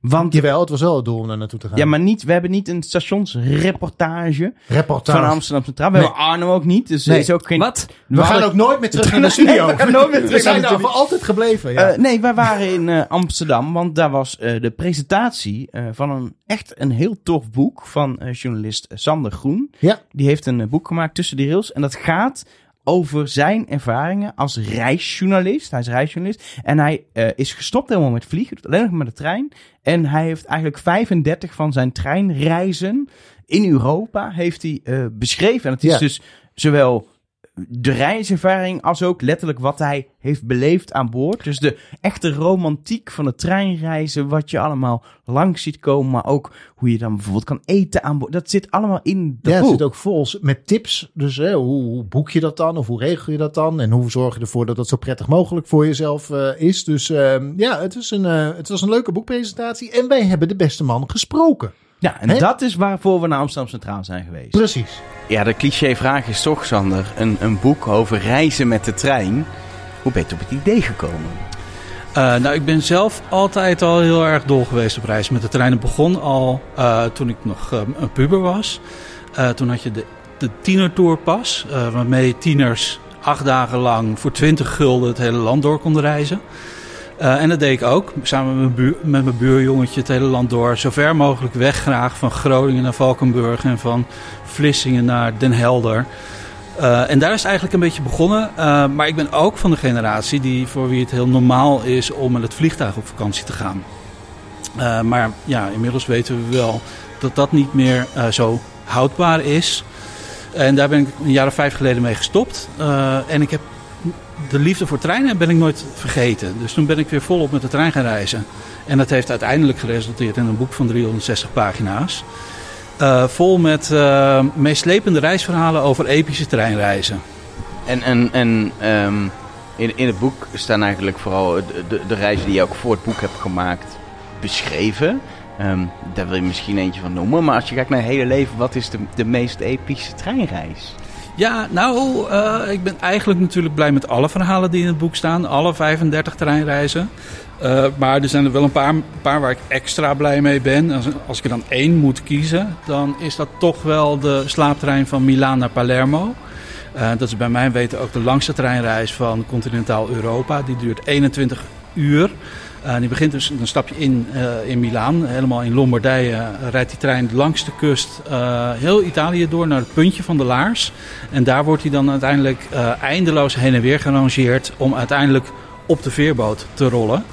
Want, Jawel, het was wel het doel om daar naartoe te gaan. Ja, maar niet, we hebben niet een stationsreportage Reportage. van Amsterdam Centraal. We hebben Arno ook niet, dus nee. is ook geen... Wat? We, gaan ook nooit meer terug naar de studio. we gaan nooit meer terug we zijn daar voor altijd gebleven. Ja. Uh, nee, wij waren in uh, Amsterdam, want daar was uh, de presentatie van een echt een heel tof boek van journalist Sander Groen. Ja. Die heeft een boek gemaakt tussen de rails en dat gaat over zijn ervaringen als reisjournalist. Hij is reisjournalist. En hij uh, is gestopt helemaal met vliegen. Alleen nog met de trein. En hij heeft eigenlijk 35 van zijn treinreizen in Europa heeft hij, uh, beschreven. En het is dus zowel de reiservaring als ook letterlijk wat hij heeft beleefd aan boord. Dus de echte romantiek van het treinreizen, wat je allemaal langs ziet komen, maar ook hoe je dan bijvoorbeeld kan eten aan boord. Dat zit allemaal in de ja, boek. zit ook vol met tips. Dus hè, hoe, hoe, boek je dat dan of hoe regel je dat dan en hoe zorg je ervoor dat dat zo prettig mogelijk voor jezelf uh, is. Dus uh, ja, het, is een, uh, het was een leuke boekpresentatie en wij hebben de beste man gesproken. Ja, en dat is waarvoor we naar Amsterdam Centraal zijn geweest. Precies. Ja, de clichévraag is toch, Sander, een, een boek over reizen met de trein. Hoe ben je op het idee gekomen? Uh, nou, ik ben zelf altijd al heel erg dol geweest op reizen met de trein. Het begon al uh, toen ik nog uh, een puber was. toen had je de, de tienertourpas, waarmee tieners acht dagen lang voor 20 gulden het hele land door konden reizen. Uh, en dat deed ik ook, samen met mijn, met mijn buurjongetje het hele land door. Zo ver mogelijk weg graag, van Groningen naar Valkenburg en van Vlissingen naar Den Helder. Uh, en daar is het eigenlijk een beetje begonnen. Uh, maar ik ben ook van de generatie die, voor wie het heel normaal is om met het vliegtuig op vakantie te gaan. maar ja, inmiddels weten we wel dat dat niet meer zo houdbaar is. En daar ben ik een jaar of vijf geleden mee gestopt. en ik heb de liefde voor treinen ben ik nooit vergeten. Dus toen ben ik weer volop met de trein gaan reizen. En dat heeft uiteindelijk geresulteerd in een boek van 360 pagina's. Uh, vol met uh, meeslepende reisverhalen over epische treinreizen. En, en, en um, in, in het boek staan eigenlijk vooral de, de, reizen die je ook voor het boek hebt gemaakt beschreven. Um, daar wil je misschien eentje van noemen. Maar als je kijkt naar het hele leven, wat is de meest epische treinreis? Ja, nou, uh, ik ben eigenlijk natuurlijk blij met alle verhalen die in het boek staan. Alle 35 treinreizen. Uh, maar er zijn er wel een paar, paar waar ik extra blij mee ben. Als, als ik er dan één moet kiezen, dan is dat toch wel de slaaptrein van Milaan naar Palermo. Uh, dat is bij mijn weten ook de langste treinreis van continentaal Europa. Die duurt 21 uur. Uh, die begint dus, dan stap je in uh, in Milaan, helemaal in Lombardije, rijdt die trein langs de kust heel Italië door naar het puntje van de Laars. En daar wordt hij dan uiteindelijk eindeloos heen en weer gerangeerd om uiteindelijk op de veerboot te rollen.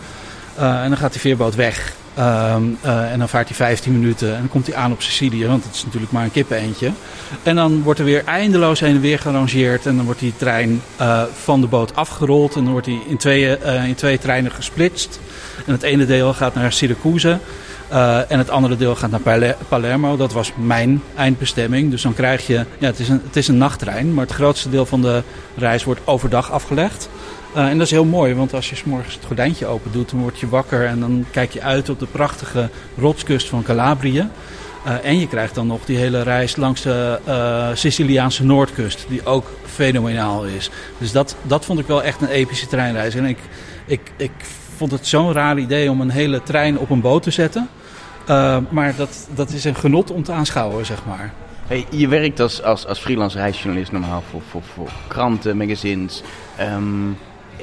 en dan gaat die veerboot weg. Uh, en dan vaart hij 15 minuten en dan komt hij aan op Sicilië, want het is natuurlijk maar een kippeneentje. En dan wordt er weer eindeloos heen en weer gerangeerd en dan wordt die trein van de boot afgerold en dan wordt hij in in twee treinen gesplitst. En het ene deel gaat naar Syracuse en het andere deel gaat naar Palermo. Dat was mijn eindbestemming. Dus dan krijg je, ja, het is een, het is een nachttrein, maar het grootste deel van de reis wordt overdag afgelegd. Uh, en dat is heel mooi, want als je s morgens het gordijntje open doet, dan word je wakker en dan kijk je uit op de prachtige rotskust van Calabrië. Uh, en je krijgt dan nog die hele reis langs de Siciliaanse noordkust, die ook fenomenaal is. Dus dat, dat vond ik wel echt een epische treinreis. En ik, ik, ik vond het zo'n raar idee om een hele trein op een boot te zetten. maar dat, dat is een genot om te aanschouwen, zeg maar. Hey, je werkt als, als, als freelance reisjournalist normaal voor, voor, voor kranten, magazines. Um,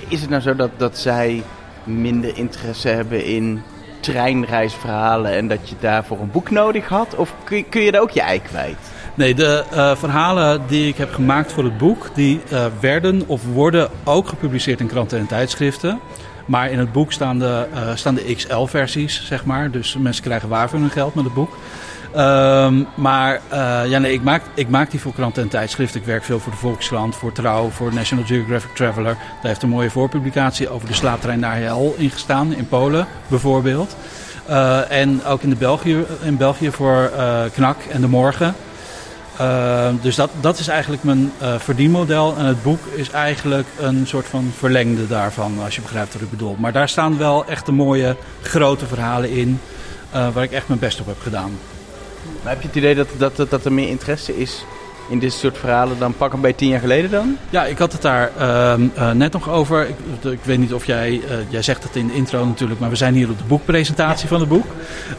is het nou zo dat, dat zij minder interesse hebben in treinreisverhalen en dat je daarvoor een boek nodig had? Of kun je, kun je daar ook je ei kwijt? Nee, de uh, verhalen die ik heb gemaakt voor het boek, die uh, werden of worden ook gepubliceerd in kranten en tijdschriften. Maar in het boek staan de, uh, staan de XL-versies, zeg maar. Dus mensen krijgen waar voor hun geld met het boek. Um, maar uh, ja, nee, ik, maak, ik maak die voor kranten en tijdschriften. Ik werk veel voor de Volkskrant, voor Trouw, voor National Geographic Traveler. Daar heeft een mooie voorpublicatie over de slaaptrein naar Hel ingestaan, in Polen bijvoorbeeld. Uh, en ook in, de België, in België voor Knak en De Morgen. Uh, dus dat, dat is eigenlijk mijn uh, verdienmodel. En het boek is eigenlijk een soort van verlengde daarvan, als je begrijpt wat ik bedoel. Maar daar staan wel echt de mooie, grote verhalen in, uh, waar ik echt mijn best op heb gedaan. Maar heb je het idee dat, dat, dat er meer interesse is in dit soort verhalen dan pakken bij tien jaar geleden dan? Ja, ik had het daar ehm, eh, net nog over. Ik, ik, weet niet of jij, uh, jij zegt het in de intro natuurlijk, maar we zijn hier op de boekpresentatie van het boek.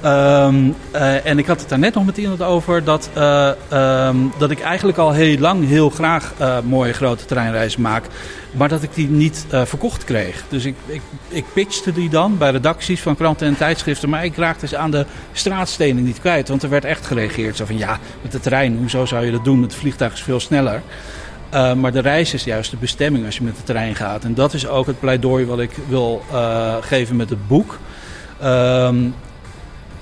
Ehm, eh, en ik had het daar net nog met iemand over dat, ehm, dat ik eigenlijk al heel lang heel graag mooie grote treinreizen maak. Maar dat ik die niet verkocht kreeg. Dus ik, ik, ik pitchte die dan bij redacties van kranten en tijdschriften. Maar ik raakte ze aan de straatstenen niet kwijt. Want er werd echt gereageerd. Zo van ja, met de trein, hoezo zou je dat doen? Het vliegtuig is veel sneller. Uh, maar de reis is juist de bestemming als je met de trein gaat. En dat is ook het pleidooi wat ik wil uh, geven met het boek. Um,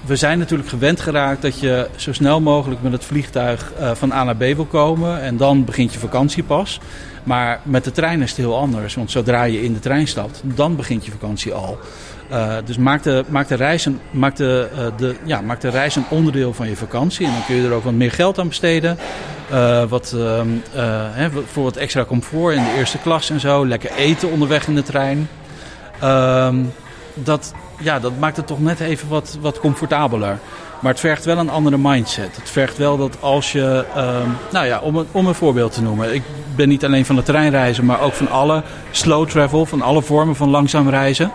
we zijn natuurlijk gewend geraakt dat je zo snel mogelijk met het vliegtuig van A naar B wil komen. En dan begint je vakantie pas. Maar met de trein is het heel anders. Want zodra je in de trein stapt, dan begint je vakantie al. Uh, dus maak de, maak, de reis een, de, uh, de, ja, maak de reis een onderdeel van je vakantie. En dan kun je er ook wat meer geld aan besteden. Uh, wat, hè, voor wat extra comfort in de eerste klas en zo. Lekker eten onderweg in de trein. Ehm, dat, ja, dat maakt het toch net even wat, wat comfortabeler. Maar het vergt wel een andere mindset. Het vergt wel dat als je, um, nou ja, om een, om een voorbeeld te noemen. Ik ben niet alleen van de treinreizen, maar ook van alle slow travel, van alle vormen van langzaam reizen.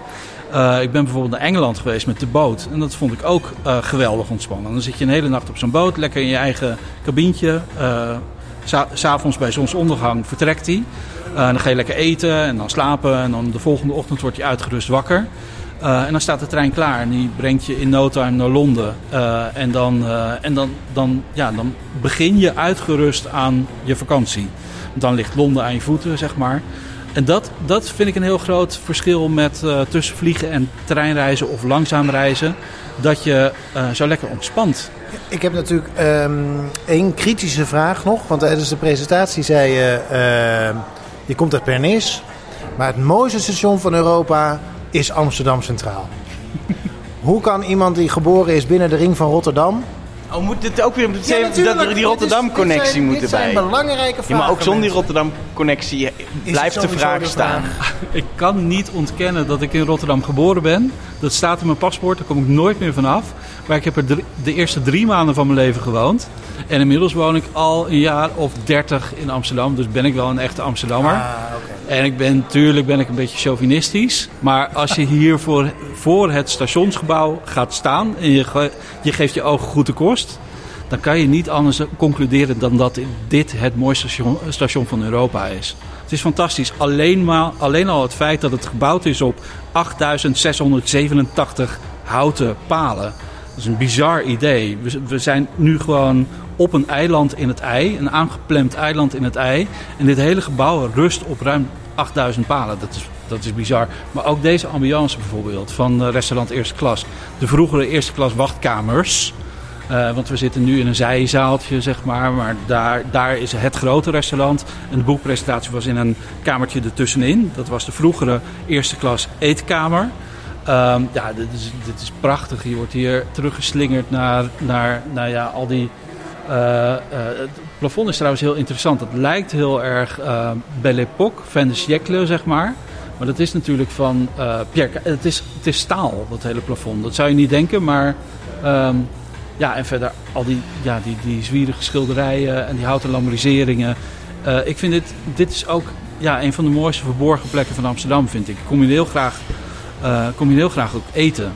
Uh, ik ben bijvoorbeeld naar Engeland geweest met de boot. En dat vond ik ook uh, geweldig ontspannen. Dan zit je een hele nacht op zo'n boot, lekker in je eigen kabientje. Uh, S'avonds bij zonsondergang vertrekt hij. dan ga je lekker eten en dan slapen. En dan de volgende ochtend word je uitgerust wakker. En dan staat de trein klaar en die brengt je in no time naar Londen. en dan, en dan, dan, ja, dan begin je uitgerust aan je vakantie. Dan ligt Londen aan je voeten, zeg maar. En dat, dat vind ik een heel groot verschil met tussen vliegen en treinreizen of langzaam reizen. Dat je zo lekker ontspant. Ik heb natuurlijk um, één kritische vraag nog. Want tijdens de presentatie zei je, uh, je komt uit Pernis. Maar het mooiste station van Europa is Amsterdam Centraal. Hoe kan iemand die geboren is binnen de ring van Rotterdam Oh, moet het ook weer ja, dat er die Rotterdam-connectie moet erbij? Dit zijn belangrijke vragen. Ja, maar ook zonder die Rotterdam-connectie blijft de vraag staan. Ik kan niet ontkennen dat ik in Rotterdam geboren ben. Dat staat in mijn paspoort, daar kom ik nooit meer vanaf. Maar ik heb er de eerste drie maanden van mijn leven gewoond. En inmiddels woon ik al een jaar of dertig in Amsterdam. Dus ben ik wel een echte Amsterdammer. Ah, okay. En ik ben, natuurlijk ben ik een beetje chauvinistisch. Maar als je hier voor, voor het stationsgebouw gaat staan... en je, je geeft je ogen goed de kost... dan kan je niet anders concluderen dan dat dit het mooiste station, station van Europa is. Het is fantastisch. Alleen, maar, alleen al het feit dat het gebouwd is op 8687 houten palen. Dat is een bizar idee. We, zijn nu gewoon op een eiland in het ei, een aangeplemd eiland in het ei. En dit hele gebouw rust op ruim 8000 palen. Dat is, dat is bizar. Maar ook deze ambiance bijvoorbeeld van restaurant eerste klas. De vroegere eerste klas wachtkamers. Uh, want we zitten nu in een zijzaaltje, zeg maar. Maar daar, daar is het grote restaurant. En de boekpresentatie was in een kamertje ertussenin. Dat was de vroegere eerste klas eetkamer. Um, ja, dit is, dit is prachtig. Je wordt hier teruggeslingerd naar, naar, naar ja, al die... Uh, uh, het plafond is trouwens heel interessant. Het lijkt heel erg uh, Belle Époque, van de siècle, zeg maar. Maar dat is natuurlijk van Pierre... Het is, het is staal, dat hele plafond. Dat zou je niet denken, maar... Um, ja, en verder al die, ja, die, die zwierige schilderijen en die houten lambriseringen. ik vind dit, dit is ook ja, een van de mooiste verborgen plekken van Amsterdam, vind ik. Ik kom hier heel graag uh, kom je heel graag ook eten.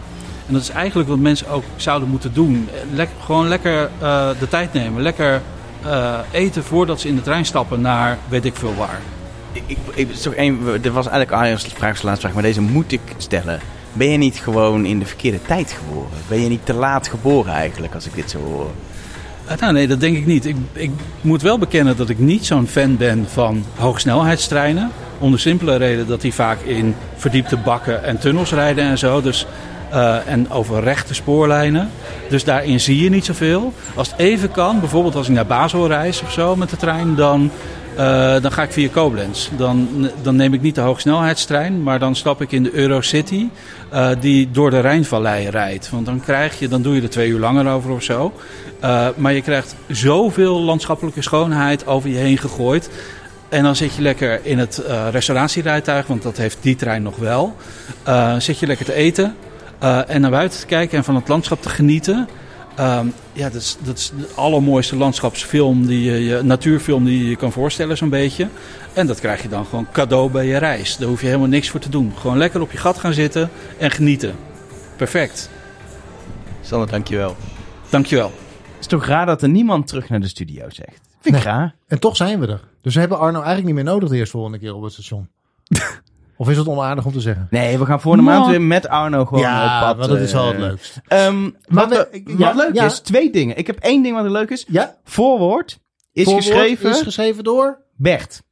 En dat is eigenlijk wat mensen ook zouden moeten doen. Lek, gewoon lekker uh, de tijd nemen. Lekker uh, eten voordat ze in de trein stappen naar weet ik veel waar. Ik, ik, toch er was eigenlijk Arjen's vraag laatste vraag, maar deze moet ik stellen. Ben je niet gewoon in de verkeerde tijd geboren? Ben je niet te laat geboren eigenlijk, als ik dit zo hoor? nou, nee, dat denk ik niet. Ik, ik moet wel bekennen dat ik niet zo'n fan ben van hoogsnelheidstreinen. Om de simpele reden dat die vaak in verdiepte bakken en tunnels rijden en zo. Dus, uh, en over rechte spoorlijnen. Dus daarin zie je niet zoveel. Als het even kan, bijvoorbeeld als ik naar Basel reis of zo met de trein, dan, uh, dan ga ik via Koblenz. Dan, dan neem ik niet de hoogsnelheidstrein, maar dan stap ik in de Eurocity uh, die door de Rijnvallei rijdt. Want dan krijg je, dan doe je er twee uur langer over of zo. Maar je krijgt zoveel landschappelijke schoonheid over je heen gegooid. En dan zit je lekker in het uh, restauratierijtuig, want dat heeft die trein nog wel. Uh, zit je lekker te eten uh, en naar buiten te kijken en van het landschap te genieten. Ehm, ja, dat is, dat is de allermooiste landschapsfilm, die je, je, natuurfilm die je je kan voorstellen zo'n beetje. En dat krijg je dan gewoon cadeau bij je reis. Daar hoef je helemaal niks voor te doen. Gewoon lekker op je gat gaan zitten en genieten. Perfect. Sander, dankjewel. Dankjewel. Het is toch raar dat er niemand terug naar de studio zegt. Vind ik Nee. raar. En toch zijn we er. Dus we hebben Arno eigenlijk niet meer nodig de eerste volgende keer op het station. of is het onaardig om te zeggen? Nee, we gaan voor de maand weer met Arno gewoon ja, op pad. want dat is wel eh, het leukst. ehm, wat we- we- ja, wat leuk ja. is, twee dingen. Ik heb één ding wat leuk is. Ja, Voorwoord is voorwoord geschreven Is geschreven door? Bert.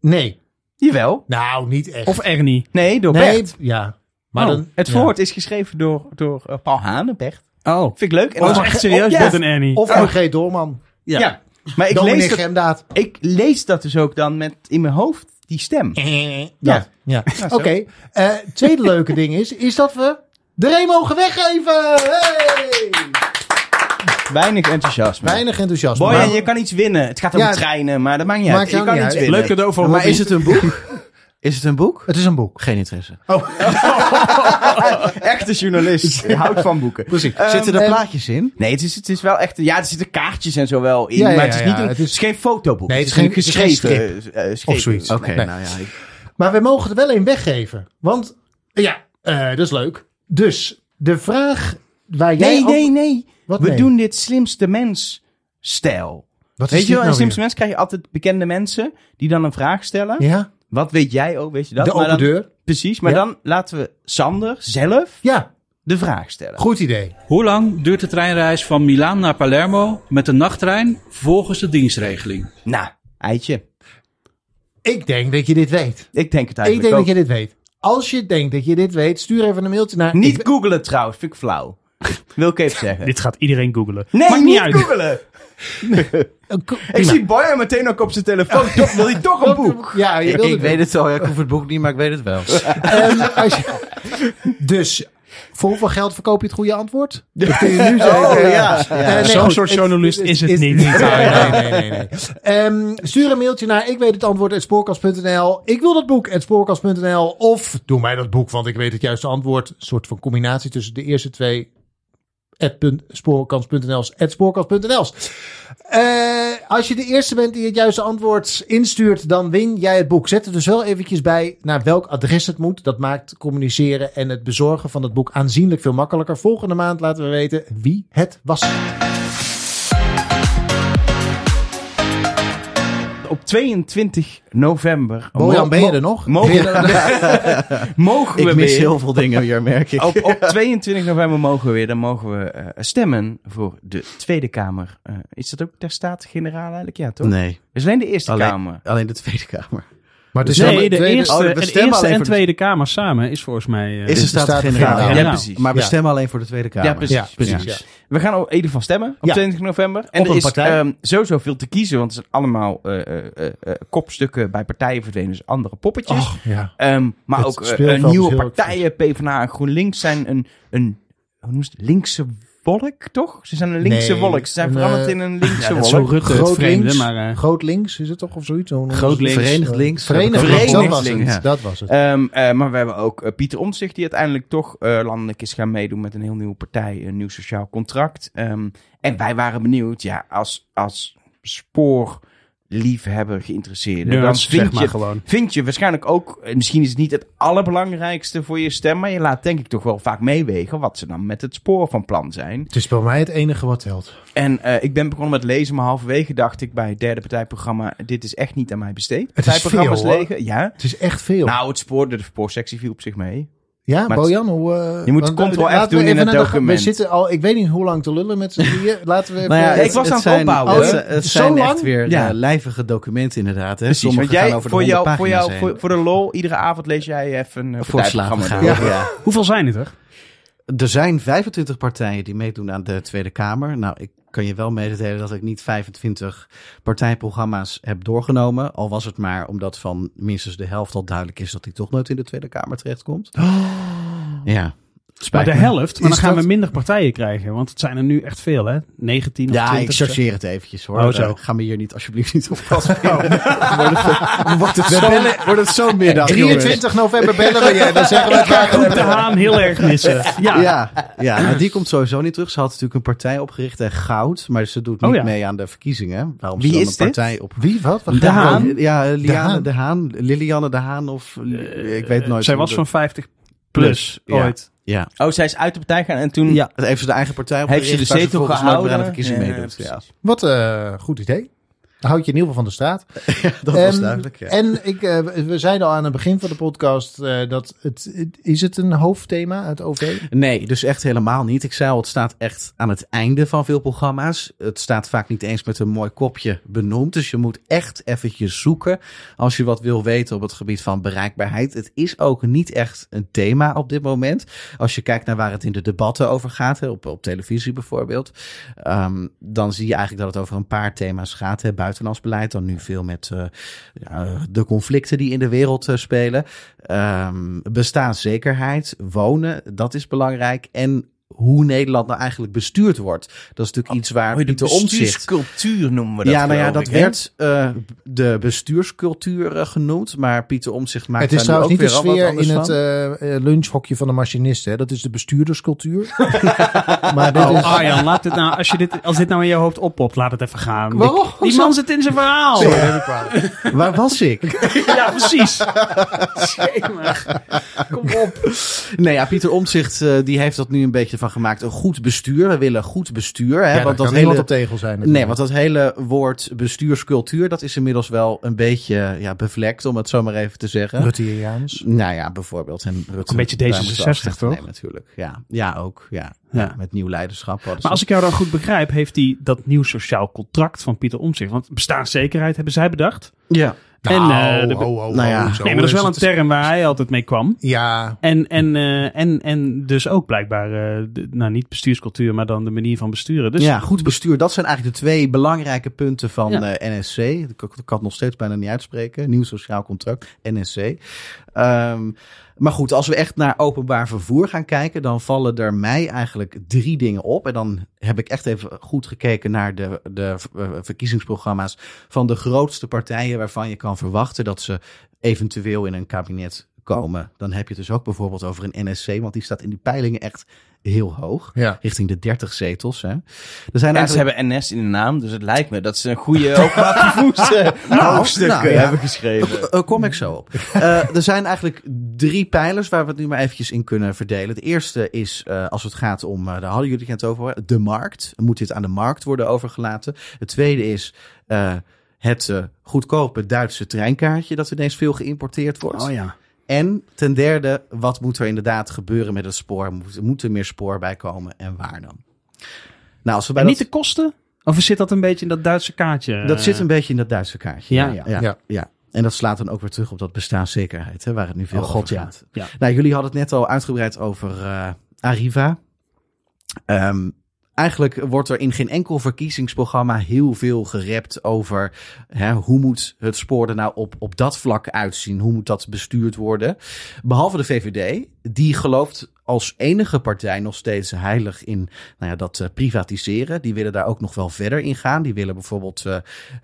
Nee. Jawel. Nou, niet echt. Of Ernie. Nee, door nee, Bert. ja. Maar Oh, dan, het ja. voorwoord is geschreven door, door eh, Paul Hane, Bert. Oh. Vind ik leuk. En Oh, dat is echt serieus. Bert en Ernie. Of Margreet Doorman. Ja. Maar ik lees, dat, Gemdaad. ik lees dat dus ook dan met in mijn hoofd, die stem. Ja. ja. Oké. Eh, tweede leuke ding is, is dat we de Ree mogen weggeven. Hey! Weinig enthousiasme. Weinig enthousiasme. Boy, Maar- en je kan iets winnen. Het gaat om Ja, treinen, maar dat maakt niet maakt uit. Je kan niet iets uit. winnen. Leuk cadeau voor Maar is het een boek? Is het een boek? Het is een boek. Geen interesse. Echte journalist. Je houdt van boeken. Precies. Ehm, Zitten er en- plaatjes in? Nee, het is, het is wel echt... Ja, er zitten kaartjes en zo wel in. Ja, ja, maar het is, ja, niet ja. een, Het is- geen fotoboek. Nee, het het is is een geen- geschreven... eh, Of zoiets. Oké, Nee. nou ja. ik- Maar we mogen er wel een weggeven. Want, ja, eh, dat is leuk. Dus, de vraag waar jij... Nee, nee, nee. Wat We nee? doen dit slimste mens stijl. Wat Weet je wel, in nou slimste mens krijg je altijd bekende mensen die dan een vraag stellen. Ja, Wat weet jij ook, weet je dat? de Maar open dan- deur. Precies, maar Ja. dan laten we Sander zelf Ja, de vraag stellen. goed idee. Hoe lang duurt de treinreis van Milaan naar Palermo met de nachttrein volgens de dienstregeling? Nou, eitje. Ik denk dat je dit weet. Ik denk het Ik eigenlijk denk ook. dat je dit weet. Als je denkt dat je dit weet, stuur even een mailtje naar... Niet ik- googelen trouwens, vind ik flauw. Wil ik even zeggen. Dit gaat iedereen googelen. nee, Maakt niet niet googelen. Ik zie Boyan meteen ook op zijn telefoon. Toch, wil hij toch een boek? Ja, je Ik, wilde ik weet het wel. Ja, ik hoef het boek niet, maar ik weet het wel. Ehm, als je- dus, voor hoeveel geld verkoop je het goede antwoord? Dat kun je nu zeggen. Oh, ja. Eh, nee, Zo'n goed, soort journalist is het niet. Nee, nee, nee. nee, nee. Ehm, stuur een mailtje naar ik weet het antwoord at spoorkast.nl. Ik wil dat boek at spoorkast.nl. Of doe mij dat boek, want ik weet het juiste antwoord. Een soort van combinatie tussen de eerste twee at spoorkast.nl. Eh, als je de eerste bent die het juiste antwoord instuurt, dan win jij het boek. Zet er dus wel eventjes bij naar welk adres het moet. Dat maakt communiceren en het bezorgen van het boek aanzienlijk veel makkelijker. Volgende maand laten we weten wie het was. Op 22 november... Bojan, ben je er nog? Mogen, we Ik mis weer... heel veel dingen weer, merk ik. Op, op 22 november mogen we weer. Dan mogen we eh, stemmen voor de Tweede Kamer. Eh, is dat ook ter Staten-Generaal eigenlijk? Ja, toch? Nee, Dus alleen de Eerste Alleen- Kamer. alleen de Tweede Kamer. Maar Nee, de tweede- eerste, oh, we de eerste en Tweede Kamer samen is volgens mij... eh, Is de de Staten-Generaal. Staten-Generaal. Ja, Ja. precies. Maar we Ja. stemmen alleen voor de Tweede Kamer. Ja, precies. Ja, precies. precies. ja. We gaan in ieder geval stemmen op Ja. 20 november. En Op er een is ehm, sowieso veel te kiezen, want het zijn allemaal eh, eh, kopstukken bij partijen verdwenen, dus andere poppetjes. Och, ja. Ehm, maar Het ook nieuwe partijen, PvdA en GroenLinks, zijn een, een hoe noemt het, linkse wolk, toch? Ze zijn een linkse Nee, wolk. Ze zijn een, veranderd eh, in een linkse ja, wolk. Rutte het Groot vreemde, links, maar... eh, groot links is het toch of zoiets? Groot links. Verenigd links. Verenigd Verenigd links, dat was links, het. ja. Dat was het. Ehm, eh, maar we hebben ook Pieter Omtzigt die uiteindelijk toch eh, landelijk is gaan meedoen met een heel nieuwe partij, een nieuw sociaal contract. Ehm, en wij waren benieuwd, ja, als, als spoorliefhebber geïnteresseerde, dan vind zeg maar je, gewoon. vind je waarschijnlijk ook, eh, misschien is het niet het allerbelangrijkste voor je stem, maar je laat denk ik toch wel vaak meewegen wat ze dan met het spoor van plan zijn. Het is bij mij het enige wat telt. En eh, ik ben begonnen met lezen, maar halverwege dacht ik bij het derde partijprogramma, dit is echt niet aan mij besteed. is Partijprogramma's veel, ja. Het is echt veel. Nou, het spoor, de spoorsectie viel op zich mee. Ja, maar Bojan, hoe... eh, Je moet eh, F laten we doen in het de- document. We zitten al, ik weet niet hoe lang te lullen met z'n drieën. Laten we even... Nou ja, Ja, ik was aan het zijn, opbouwen, Het, hoor. het zijn lang? echt weer Ja. eh, lijvige documenten inderdaad. Hè? Precies, Sommige want jij, gaan over de voor, 100 jou, voor, jou, voor, voor de lol, iedere avond lees jij even een uh, Voorslagen gaan. Ja. Ja. Hoeveel zijn het er? Er zijn 25 partijen die meedoen aan de Tweede Kamer. Nou, ik kan je wel mededelen dat ik niet 25 partijprogramma's heb doorgenomen. Al was het maar omdat van minstens de helft al duidelijk is dat hij toch nooit in de Tweede Kamer terechtkomt. Ja. Maar de helft, maar Is dan gaan dat- we minder partijen krijgen. Want het zijn er nu echt veel, hè? 19 of Ja, 20. ik chargeer het eventjes hoor. Oh, zo. Eh, ga me hier niet alsjeblieft niet op wordt het, wordt het zo, wordt het zo'n middag, jongens. 23 november bellen we je. Dan zeggen we het de Haan heel erg missen. Ja. Ja, ja nou, die komt sowieso niet terug. Ze had natuurlijk een partij opgericht en goud, maar ze doet niet Oh ja. mee aan de verkiezingen. Waarom Wie ze dan is een dit? partij op... Wie? Wat? Wat De Haan? Ja, Liane de Haan. Liliane de Haan of... ik weet nooit. Zij was van 50 plus Ja. ooit. Ja, Oh, zij is uit de partij gaan en toen... Ja. ze de eigen partij Heeft ze de zetel meer aan de gehouden? verkiezingen Ja, meedoet. Ja. Wat een goed idee. Dan houd je in ieder geval van de straat. dat was Ehm, duidelijk. Ja. En ik, eh, we zeiden al aan het begin van de podcast eh, dat het, is het een hoofdthema, het OV? Nee, dus echt helemaal niet. Ik zei al, het staat echt aan het einde van veel programma's. Het staat vaak niet eens met een mooi kopje benoemd. Dus je moet echt eventjes zoeken als je wat wil weten op het gebied van bereikbaarheid. Het is ook niet echt een thema op dit moment. Als je kijkt naar waar het in de debatten over gaat, hè, op, op televisie bijvoorbeeld. ehm, dan zie je eigenlijk dat het over een paar thema's gaat. Hè. Buitenlands beleid, dan nu veel met eh, de conflicten die in de wereld eh, spelen. Ehm, bestaanszekerheid, wonen, dat is belangrijk. En hoe Nederland nou eigenlijk bestuurd wordt. Dat is natuurlijk iets waar Oh, de bestuurscultuur noemen we dat Ja, nou ja, dat ik, werd eh, de bestuurscultuur eh, genoemd. Maar Pieter Omtzigt maakt Het is daar nu trouwens ook niet de weer al wat sfeer in het van. eh, lunchhokje van de machinisten. Hè? Dat is de bestuurderscultuur. maar dit Oh, is... Arjan, laat dit nou, als, je dit, als dit nou in je hoofd oppopt, laat het even gaan. Waarom? Die, die man zit in zijn verhaal. Sorry. Waar was ik? Ja, precies. Kom op. nee, ja, Pieter Omtzigt eh, die heeft dat nu een beetje van gemaakt. Een goed bestuur. We willen goed bestuur. Hè, Ja, want dat hele... op tegel zijn. Nee, want dat hele woord bestuurscultuur, dat is inmiddels wel een beetje ja, bevlekt, om het zo maar even te zeggen. Ruttieriaans. Nou ja, bijvoorbeeld. En Rutte, een beetje daar moeten we D66 afscheid van toch? natuurlijk. Ja, ja ook. Ja. Ja. Ja, met nieuw leiderschap. Maar als ik jou dan goed begrijp, heeft hij dat nieuw sociaal contract van Pieter Omtzigt. Want bestaanszekerheid hebben zij bedacht. Ja. En, eh, de- ho, ho, nou ja. nee, maar dat is wel een term waar hij altijd mee kwam. Ja, En, en, eh, en, en dus ook blijkbaar, eh, de- nou niet bestuurscultuur, maar dan de manier van besturen. Dus ja, goed bestuur. Dat zijn eigenlijk de twee belangrijke punten van Ja. eh, NSC. Ik, ik kan het nog steeds bijna niet uitspreken. Nieuw Sociaal Contract, NSC. Ehm, maar goed, als we echt naar openbaar vervoer gaan kijken, dan vallen er mij eigenlijk drie dingen op. En dan heb ik echt even goed gekeken naar de, de eh, verkiezingsprogramma's van de grootste partijen waarvan je kan verwachten dat ze eventueel in een kabinet komen. Dan heb je het dus ook bijvoorbeeld over een NSC, want die staat in die peilingen echt heel hoog. ja. Richting de 30 zetels. Hè. Er zijn En ze eigenlijk... hebben NS in de naam, dus het lijkt me dat ze een goede openbaar vervoer hoofdstuk nou, eh, ja. hebben geschreven. Eh, kom ik zo op. Eh, er zijn eigenlijk drie pijlers waar we het nu maar eventjes in kunnen verdelen. De eerste is, eh, als het gaat om, eh, daar hadden jullie het over, de markt. Moet dit aan de markt worden overgelaten? Het tweede is eh, het goedkope Duitse treinkaartje dat ineens veel geïmporteerd wordt. Oh ja. En ten derde, wat moet er inderdaad gebeuren met het spoor? Moet, moet er meer spoor bij komen en waar dan? Nou, als we bij En dat, niet de kosten? Of zit dat een beetje in dat Duitse kaartje? dat zit een beetje in dat Duitse kaartje. Ja. ja, ja, Ja. ja. En dat slaat dan ook weer terug op dat bestaanszekerheid, hè, waar het nu veel Oh god, over gaat. ja. Nou, jullie hadden het net al uitgebreid over eh, Arriva. Ehm, eigenlijk wordt er in geen enkel verkiezingsprogramma heel veel gerept over hè, hoe moet het spoor er nou op, op dat vlak uitzien? Hoe moet dat bestuurd worden? Behalve de VVD, die gelooft als enige partij nog steeds heilig in nou ja, dat eh, privatiseren. Die willen daar ook nog wel verder in gaan. Die willen bijvoorbeeld eh,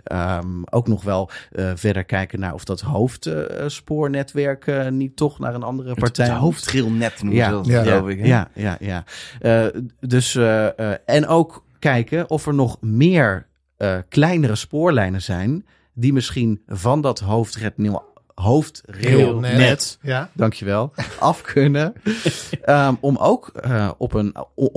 ehm, ook nog wel eh, verder kijken naar of dat hoofdspoornetwerk eh, niet toch naar een andere partij Het moet. hoofdrailnet noemen Ja. ze dat, Ja. geloof ik. hè? Ja, ja, ja. Eh, dus, eh, eh, en ook kijken of er nog meer eh, kleinere spoorlijnen zijn die misschien van dat hoofdrailnet, hoofdrailnet Ja. dankjewel, af kunnen. Ehm, om ook eh, op een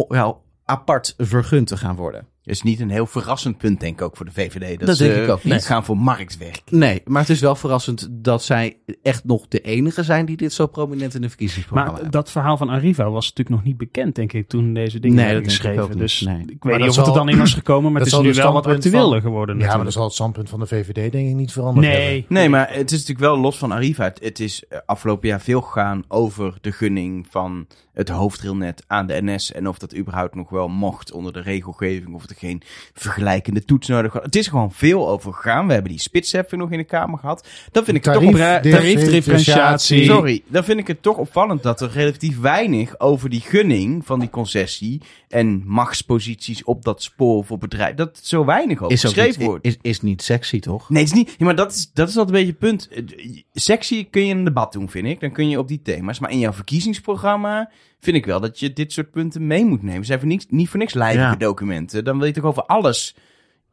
ja, apart vergund te gaan worden. Is niet een heel verrassend punt, denk ik ook voor de VVD. Dat, Dat ze denk ik ook niet. gaan voor marktwerk. Nee, maar het is wel verrassend dat zij echt nog de enige zijn die dit zo prominent in de verkiezingsprogramma Maar hebben. dat verhaal van Arriva was natuurlijk nog niet bekend, denk ik, toen deze dingen Nee, werden dat ik geschreven. niet. Dus Nee. ik weet Maar niet dat of het er dan in was gekomen, maar dat het is zal nu wel wat actueler van- geworden Ja, maar natuurlijk. zal het standpunt van de VVD denk ik niet veranderd hebben. Nee. Nee, maar het is natuurlijk wel los van Arriva. Het, het is eh, afgelopen jaar veel gegaan over de gunning van het hoofdrailnet aan de NS. En of dat überhaupt nog wel mocht onder de regelgeving. Of er geen vergelijkende toets nodig was. Het is gewoon veel over gegaan. We hebben die spitsheffing nog in de Kamer gehad. Dan vind ik toch tariefdifferentiatie. Sorry, dan vind ik het toch opvallend dat er relatief weinig over die gunning van die concessie en machtsposities op dat spoor voor bedrijf. Dat het zo weinig over geschreven niet, wordt. is, is niet sexy, toch? Nee, het is niet. Ja, maar dat is, dat is altijd een beetje het punt. Sexy kun je in een debat doen, vind ik. Dan kun je op die thema's. Maar in jouw verkiezingsprogramma vind ik wel dat je dit soort punten mee moet nemen. Ze zijn voor niks, niet voor niks lijvige Ja. documenten. Dan wil je toch over alles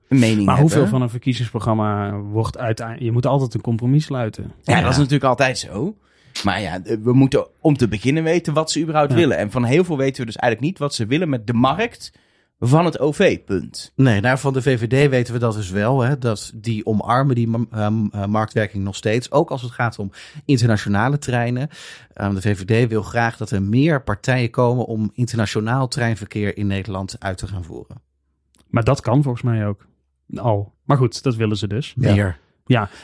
een mening Maar hebben. hoeveel van een verkiezingsprogramma wordt uiteindelijk... Je moet altijd een compromis sluiten. Ja, dat is natuurlijk altijd zo. Maar ja, we moeten om te beginnen weten wat ze überhaupt Ja. willen. En van heel veel weten we dus eigenlijk niet wat ze willen met de markt van het OV, punt. Nee, nou, van de VVD weten we dat dus wel. Hè, dat die omarmen die ehm, eh, marktwerking nog steeds. Ook als het gaat om internationale treinen. Ehm, de VVD wil graag dat er meer partijen komen om internationaal treinverkeer in Nederland uit te gaan voeren. Maar dat kan volgens mij ook. Al. Maar goed, dat willen ze dus. Meer. Ja,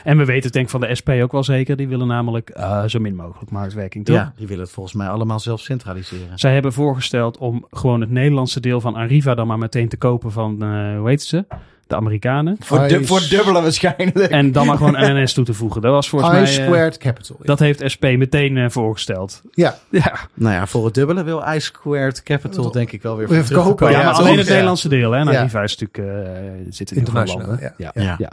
en we weten het denk ik van de SP ook wel zeker. Die willen namelijk eh, zo min mogelijk marktwerking, toch? Ja, die willen het volgens mij allemaal zelf centraliseren. Zij hebben voorgesteld om gewoon het Nederlandse deel van Arriva dan maar meteen te kopen van, eh hoe heet ze? De Amerikanen. Voor, du- voor dubbele waarschijnlijk. En dan maar gewoon NS toe te voegen. Dat was volgens I mij... eh, squared capital. dat heeft SP meteen eh, voorgesteld. ja, Ja, Nou ja, voor het dubbele wil I Squared Capital denk ik wel weer terugkomen. verkopen, ja, ja, maar toch? alleen het Ja. Nederlandse deel. Hè? En Ja. Arriva is natuurlijk... eh zit in International, landen. ja. Ja. Ja. Ja.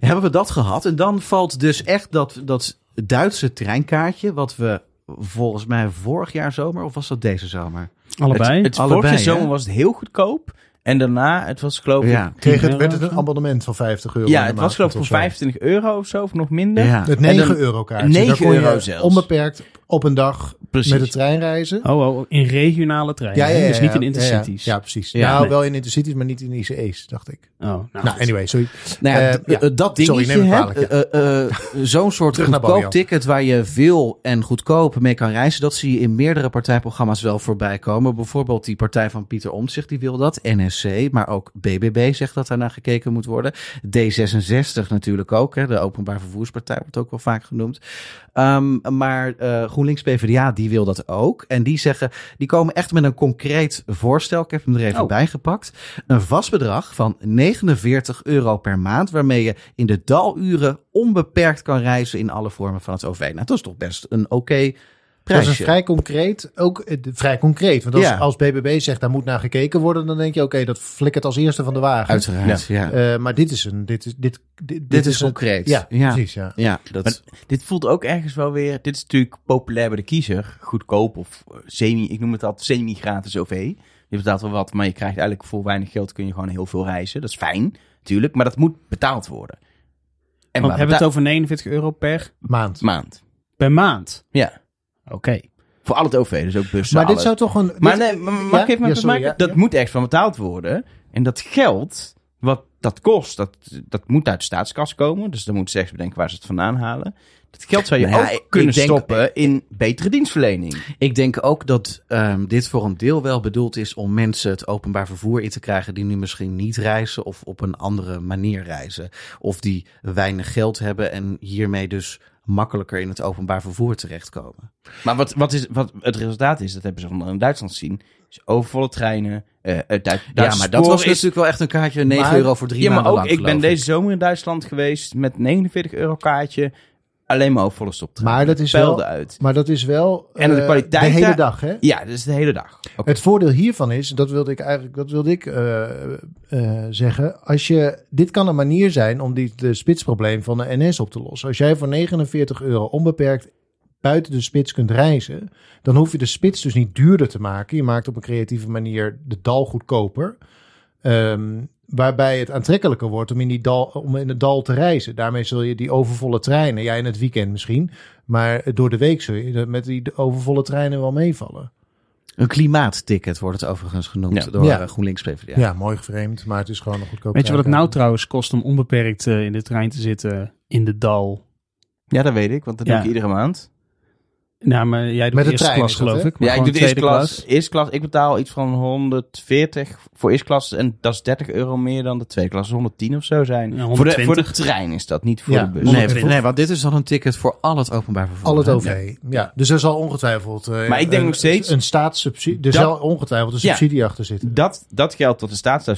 Hebben we dat gehad? En dan valt dus echt dat, dat Duitse treinkaartje, wat we volgens mij vorig jaar zomer, of was dat deze zomer? Allebei. Het, het Allebei, vorige zomer was het heel goedkoop. En daarna, het was geloof ik... Ja. kreeg het, werd het een abonnement van 50 euro. Ja, het was geloof ik voor zo. 25 euro of zo, of nog minder. Ja. Het En 9 dan- euro kaartje. 9 Daar kon je euro zelfs. onbeperkt op een dag Precies. met de trein reizen. Oh, oh, in regionale treinen. hè? dus niet in intercities. Ja, ja, precies. Ja, nou, nee. wel in intercities, maar niet in ICE's, dacht ik. Oh, nou, Nou, anyway, sorry. Nou ja, ja. eh, dat Sorry, dingetje, ja. eh, zo'n soort goedkoop ticket waar je veel en goedkoop mee kan reizen, dat zie je in meerdere partijprogramma's wel voorbij komen. Bijvoorbeeld die partij van Pieter Omtzigt, die wil dat. NSC, maar ook BBB zegt dat daarnaar gekeken moet worden. D66 natuurlijk ook, hè, de Openbaar Vervoerspartij wordt ook wel vaak genoemd. Ehm, maar eh, GroenLinks PvdA, die wil dat ook. En die zeggen, die komen echt met een concreet voorstel. Ik heb hem er even Oh. bij gepakt. Een vast bedrag van 49 euro per maand, waarmee je in de daluren onbeperkt kan reizen in alle vormen van het OV. Nou, dat is toch best een oké prijsje. is vrij concreet, ook eh, vrij concreet. Want als, Ja. als BBB zegt, daar moet naar gekeken worden, dan denk je, oké, dat flikkert als eerste van de wagen. Uiteraard, ja. Eh, maar dit is een, dit is, dit, dit, Dit is een- concreet. Ja, Ja. precies, ja. Ja, dat... Maar dit voelt ook ergens wel weer... Dit is natuurlijk populair bij de kiezer. Goedkoop of eh, semi... Ik noem het altijd semi-gratis OV. Je betaalt wel wat, maar je krijgt eigenlijk voor weinig geld... kun je gewoon heel veel reizen. Dat is fijn, natuurlijk. Maar dat moet betaald worden. En Want waar hebben we het over 49 euro per, Maand. maand. per maand? Ja. Oké. Voor al het OV, dus ook bussen, Maar dit alles. zou toch een... Maar dit- nee, maar, maar Ja? even Ja, met sorry, maken? ja, Dat ja. moet echt van betaald worden. En dat geld, wat dat kost, dat, dat moet uit de staatskas komen. Dus dan moet slechts bedenken waar ze het vandaan halen. Dat geld zou je Nou ja, ook ik kunnen denk- stoppen in betere dienstverlening. Ik denk ook dat ehm, dit voor een deel wel bedoeld is om mensen het openbaar vervoer in te krijgen die nu misschien niet reizen of op een andere manier reizen. Of die weinig geld hebben en hiermee dus makkelijker in het openbaar vervoer terechtkomen. Maar wat, wat, is, wat het resultaat is, dat hebben ze in Duitsland gezien. Is overvolle treinen. eh Duits, ja, maar dat was is- natuurlijk wel echt een kaartje 9 Maar- euro voor drie Ja, maar maanden ook, lang, ik ben deze zomer in Duitsland geweest met 49 euro kaartje. Alleen maar overvolle stoptreinen. Maar dat is wel- uit. Maar dat is wel En de eh, kwaliteit de hele daar- dag, hè? Ja, dat is de hele dag. Het voordeel hiervan is, dat wilde ik eigenlijk, dat wilde ik eh, eh, zeggen. Als je, dit kan een manier zijn om die, de spitsprobleem van de NS op te lossen. Als jij voor 49 euro onbeperkt buiten de spits kunt reizen, dan hoef je de spits dus niet duurder te maken. Je maakt op een creatieve manier de dal goedkoper. Ehm, waarbij het aantrekkelijker wordt om in, die dal, om in het dal te reizen. Daarmee zul je die overvolle treinen, ja in het weekend misschien, maar door de week zul je met die overvolle treinen wel meevallen. Een klimaatticket wordt het overigens genoemd Ja. door Ja. eh, GroenLinks PvdA. Ja. mooi gevreemd, maar het is gewoon een goedkoop. Weet je wat het nou trouwens kost om onbeperkt eh, in de trein te zitten in de dal? Ja, dat weet ik, want dat Ja. doe ik iedere maand. Nou, maar jij doet Met de eerste trein klas dat, geloof ik. maar Ja, ik doe de eerste klas. Eerste klas, ik betaal iets van 140 voor eerste klas. En dat is 30 euro meer dan de tweede klas. 110 of zo zijn. Ja, voor, de, voor de 120. trein is dat, niet voor Ja, de bus. Nee, 120. nee, want dit is dan een ticket voor al het openbaar vervoer. Al het? OV. Ja. dus er zal ongetwijfeld. eh, Maar ik denk een- nog steeds- Een staatssubsidie. Er Dat- zal ongetwijfeld een Ja. subsidie achter zitten. Dat, dat geld dat de staat zou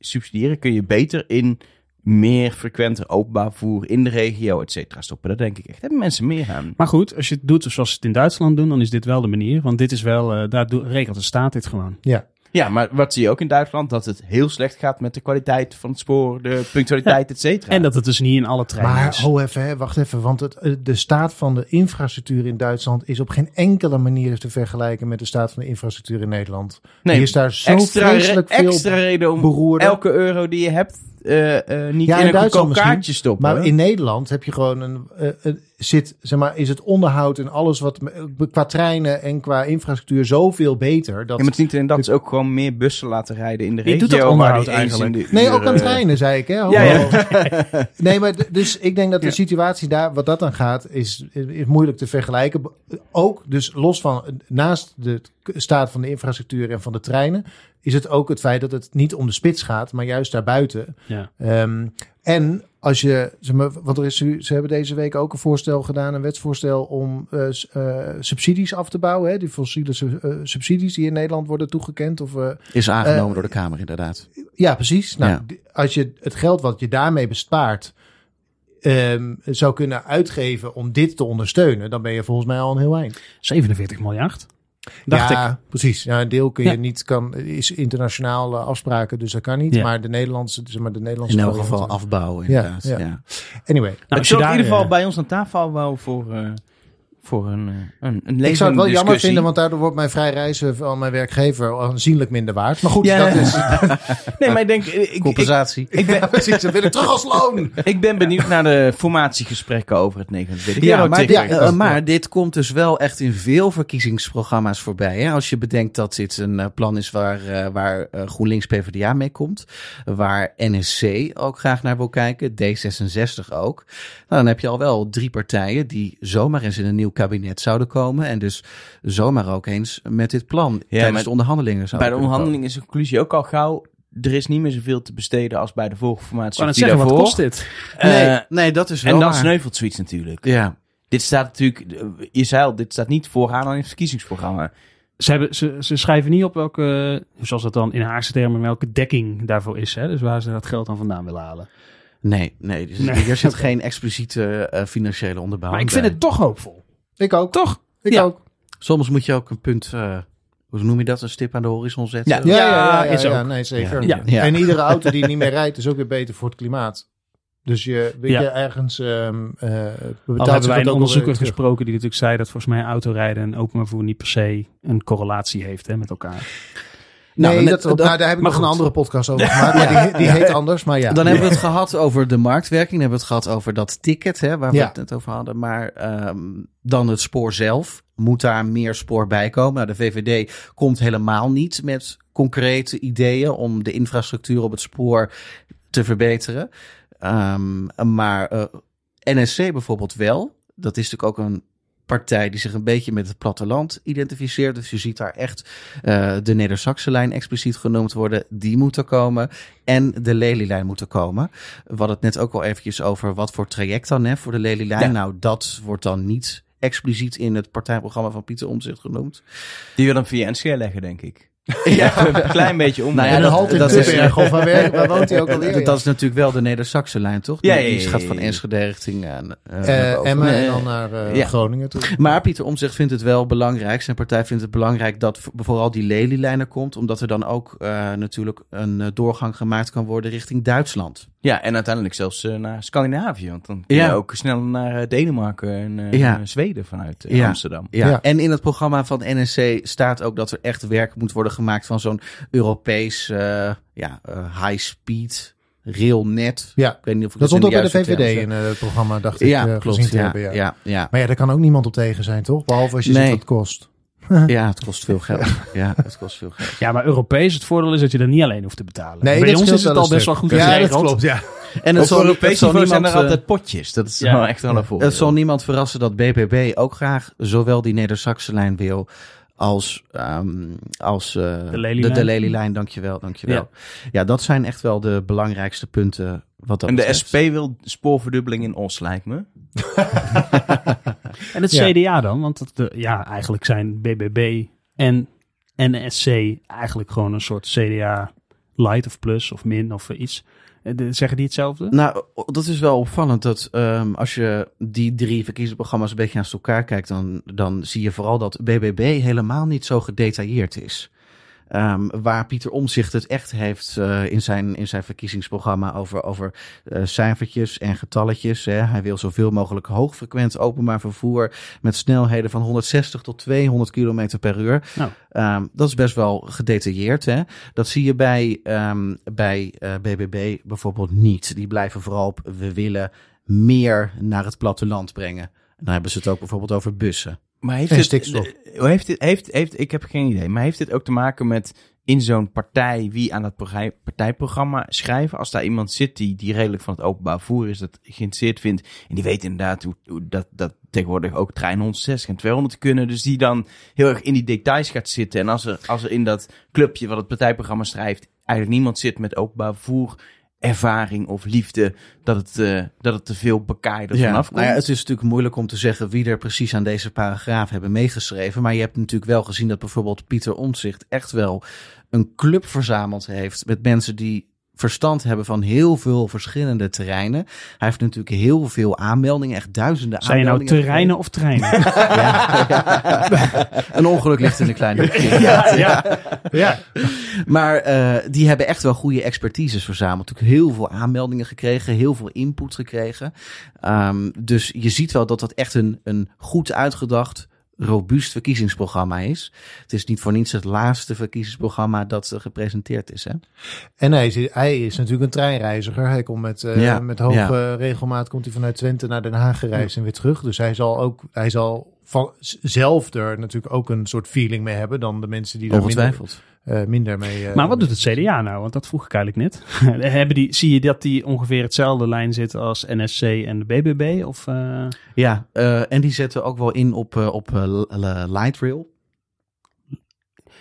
subsidiëren, kun je beter in meer frequenter openbaar vervoer in de regio, et cetera, stoppen. Dat denk ik echt. Daar hebben mensen meer aan. Maar goed, als je het doet zoals ze het in Duitsland doen, dan is dit wel de manier. Want dit is wel, eh, daar regelt de staat dit gewoon. Ja. Ja, maar wat zie je ook in Duitsland? Dat het heel slecht gaat met de kwaliteit van het spoor, de punctualiteit, et cetera. En dat het dus niet in alle treinen Maar is. ho even, hè, wacht even. Want het, eh, de staat van de infrastructuur in Duitsland is op geen enkele manier te vergelijken met de staat van de infrastructuur in Nederland. nee, Die is daar zo extra, re- vreselijk veel extra reden om beroerder. elke euro die je hebt eh, eh, niet Ja, in in een goedkoop kaartje stoppen. Maar in Nederland heb je gewoon een, een- zit, zeg maar, is het onderhoud en alles wat qua treinen en qua infrastructuur zoveel beter. Dat, Ja, maar het is niet alleen dat, het is ook gewoon meer bussen laten rijden in de regio. doet dat onderhoud eigenlijk? de nee, ook aan treinen, zei ik. Hè? Ja, ja. nee, maar dus ik denk dat de situatie daar, wat dat aan gaat, is, is moeilijk te vergelijken. Ook, dus los van, naast de staat van de infrastructuur en van de treinen, is het ook het feit dat het niet om de spits gaat, maar juist daarbuiten. Ja. Ehm, en als je, zeg maar, want er is, ze hebben deze week ook een voorstel gedaan, een wetsvoorstel om eh, eh, subsidies af te bouwen. Hè? Die fossiele su- eh, subsidies die in Nederland worden toegekend. Of, eh, Is aangenomen door de Kamer, inderdaad. ja, precies. Nou, Ja. Als je het geld wat je daarmee bespaart ehm, zou kunnen uitgeven om dit te ondersteunen, dan ben je volgens mij al een heel eind. 47 miljard. Dacht ja, ik. precies. Ja, een deel kun je Ja. niet, kan, is internationaal eh, afspraken, dus dat kan niet. Ja. Maar de Nederlandse, zeg maar de Nederlandse In elk geval afbouwen, Ja, inderdaad. ja. Ja. Anyway, Nou, het als je in ieder geval eh, bij ons aan tafel wel voor, eh, voor een, eh, een, een ik zou het wel jammer vinden, want daardoor wordt mijn vrij reizen van mijn werkgever aanzienlijk minder waard. Maar goed, Ja. dat is... Nee, maar ik denk... Ik, Compensatie. ik, ben, Ja, precies, dan wil ik terug als loon. ik ben benieuwd naar de formatiegesprekken over het 29. Ja, maar, ja, dit, eh, maar dit komt dus wel echt in veel verkiezingsprogramma's voorbij. Hè? Als je bedenkt dat dit een eh, plan is waar, waar GroenLinks PvdA mee komt. Waar NSC ook graag naar wil kijken. D66 ook. Nou, dan heb je al wel drie partijen die zomaar eens in een nieuw kabinet zouden komen. En dus zomaar ook eens met dit plan tijdens maar de onderhandelingen Bij zouden de kunnen onderhandeling is de conclusie ook al gauw... Er is niet meer zoveel te besteden als bij de vorige formatie. Die zeggen, wat daarvoor. kost dit? Nee, Eh, nee, dat is wel en dan waar. sneuvelt zoiets natuurlijk. Ja. Dit staat natuurlijk... Je zei al, dit staat niet vooraan in het verkiezingsprogramma. Ze, hebben, ze, ze schrijven niet op welke, zoals dat dan in Haagse termen, welke dekking daarvoor is. Hè? Dus waar ze dat geld dan vandaan willen halen. Nee, nee, dus Nee. hier zit geen expliciete eh, financiële onderbouwing Maar ik vind bij. het toch hoopvol. Ik ook. Toch? Ik Ja. ook. Soms moet je ook een punt, eh, hoe noem je dat, een stip aan de horizon zetten. Ja. Ja, ja, ja, ja, is ja, ook. nee, zeker. Ja. Ja. En iedere auto die niet meer rijdt is ook weer beter voor het klimaat. Dus je, weet Ja. je, ergens ehm eh Al hebben wij een ook wel onderzoeker weer terug. gesproken die natuurlijk zei dat volgens mij autorijden en openbaar vervoer niet per se een correlatie heeft hè, met elkaar. Nee, Nou, dat, dan- nou, daar heb ik nog een andere podcast over gemaakt. Maar die, die heet anders, maar ja. Dan hebben we het gehad over de marktwerking. Dan hebben we het gehad over dat ticket, hè, waar we het net over hadden. Maar ehm, dan het spoor zelf. Moet daar meer spoor bij komen? Nou, de VVD komt helemaal niet met concrete ideeën om de infrastructuur op het spoor te verbeteren. Ehm, maar eh, NSC bijvoorbeeld wel. Dat is natuurlijk ook een partij die zich een beetje met het platteland identificeert. Dus je ziet daar echt eh, de Neder-Saxe lijn expliciet genoemd worden. Die moeten komen. En de Lelylijn moeten komen. We hadden het net ook al eventjes over wat voor traject dan hè, voor de Lelylijn. Ja. Nou, dat wordt dan niet expliciet in het partijprogramma van Pieter Omtzigt genoemd. Die wil dan via leggen, denk ik. Ja, een klein beetje om. Nou ja, dat- halt in dat is- Tubbergen, of waar, waar woont hij ook alweer? Dat, dat is natuurlijk wel de Neder-Saxe lijn, toch? Ja, Die- ja, ja, Die gaat van. Enschede richting naar boven. Emmen en dan naar eh, Ja. Groningen toe. Maar Pieter Omtzigt vindt het wel belangrijk. Zijn partij vindt het belangrijk dat vooral die Lelylijn er komt. Omdat er dan ook eh, natuurlijk een doorgang gemaakt kan worden richting Duitsland. Ja, en uiteindelijk zelfs naar Scandinavië. Want dan kun je Ja. ook snel naar Denemarken en eh, Ja. Zweden vanuit Ja. Amsterdam. Ja. Ja. En in het programma van NSC staat ook dat er echt werk moet worden gemaakt van zo'n Europees eh, ja, eh, high-speed railnet. Ja, Ik weet niet of ik dat het stond ook bij de VVD in eh, het programma, dacht ik, Ja, klopt. Ja, hebben. Ja. ja, ja. Maar ja, daar kan ook niemand op tegen zijn, toch? Behalve als je Nee. ziet wat het kost. ja, het kost veel geld. Ja, het kost veel geld. Ja, maar Europees, het voordeel is dat je er niet alleen hoeft te betalen. Nee, Bij ons is het al best wel goed Ja, dat geregeld. klopt, ja. En het zal, Europees niveau zijn er altijd potjes. Dat is wel echt wel een voorbeeld. Het zal niemand verrassen dat BBB ook graag zowel die Neder-Saxe-lijn wil als, um, als uh, de Lelylijn. De, Lelylijn, dankjewel, dankjewel. Ja. ja, dat zijn echt wel de belangrijkste punten wat dat En de SP wil spoorverdubbeling in Os, lijkt me. en het CDA dan? Want het, de, ja, eigenlijk zijn BBB en NSC eigenlijk gewoon een soort CDA light of plus of min of iets. Eh, zeggen die hetzelfde? Nou, dat is wel opvallend. Dat um, als je die drie verkiezingsprogramma's een beetje naast elkaar kijkt, dan, dan zie je vooral dat BBB helemaal niet zo gedetailleerd is. Um, waar Pieter Omzicht het echt heeft uh, in, zijn, in zijn verkiezingsprogramma over, over uh, cijfertjes en getalletjes. Hè. Hij wil zoveel mogelijk hoogfrequent openbaar vervoer met snelheden van 160 tot 200 km per uur. Nou. Um, dat is best wel gedetailleerd. Hè. Dat zie je bij, um, bij uh, eh, BBB bijvoorbeeld niet. Die blijven vooral op we willen meer naar het platteland brengen. En dan hebben ze het ook bijvoorbeeld over bussen. Maar heeft het, heeft dit, heeft, heeft, ik heb geen idee, maar heeft dit ook te maken met in zo'n partij wie aan dat partijprogramma schrijven? Als daar iemand zit die, die redelijk van het openbaar voer is, dat geïnteresseerd vindt en die weet inderdaad hoe, hoe dat, dat tegenwoordig ook trein 160 en 200 kunnen, dus die dan heel erg in die details gaat zitten. En als er, als er in dat clubje wat het partijprogramma schrijft eigenlijk niemand zit met openbaar voer ervaring of liefde dat het, uh, dat het te veel bekaaid ja, vanaf komt. Nou ja, het is natuurlijk moeilijk om te zeggen wie er precies aan deze paragraaf hebben meegeschreven. Maar je hebt natuurlijk wel gezien dat bijvoorbeeld Pieter Omtzigt echt wel een club verzameld heeft met mensen die verstand hebben van heel veel verschillende terreinen. Hij heeft natuurlijk heel veel aanmeldingen, echt duizenden Zijn aanmeldingen. Zijn je nou terreinen of treinen? ja, Een ongeluk ligt in de kleine ja, ja, ja. Maar uh, die hebben echt wel goede expertises verzameld. Natuurlijk heel veel aanmeldingen gekregen, heel veel input gekregen. Um, dus je ziet wel dat dat echt een, een goed uitgedacht robuust verkiezingsprogramma is. Het is niet voor niets het laatste verkiezingsprogramma dat gepresenteerd is. Hè? En hij is, hij is natuurlijk een treinreiziger. Hij komt met, uh, met hoge regelmaat komt hij vanuit Twente naar Den Haag gereisd en weer terug. Dus hij zal ook hij zal van zelf er natuurlijk ook een soort feeling mee hebben dan de mensen die daar Ongetwijfeld. Uh, minder mee. Uh, maar wat doet het CDA nou? Want dat vroeg ik eigenlijk net. Hebben die, zie je dat die ongeveer hetzelfde lijn zit als NSC en de BBB? Of, uh... Ja, en die zetten ook wel in op, op light rail.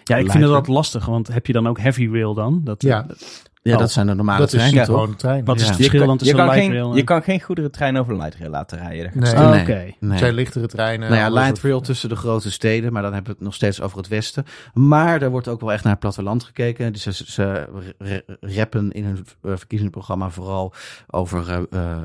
Ja, ik vind wat lastig, want heb je dan ook heavy rail dan? Dat, ja. Ja, dat oh. zijn de normale dat treinen, is gewoon trein. Wat is het verschil dan tussen je light geen, rail en... Je kan geen goederentrein over light rail laten rijden. Nee, oh, nee. Okay. nee. Het zijn lichtere treinen. Nou ja, light rail tussen de grote steden, maar dan hebben we het nog steeds over het westen. Maar er wordt ook wel echt naar het platteland gekeken. Dus ze, ze rappen in hun eh, verkiezingsprogramma vooral over... Uh, uh,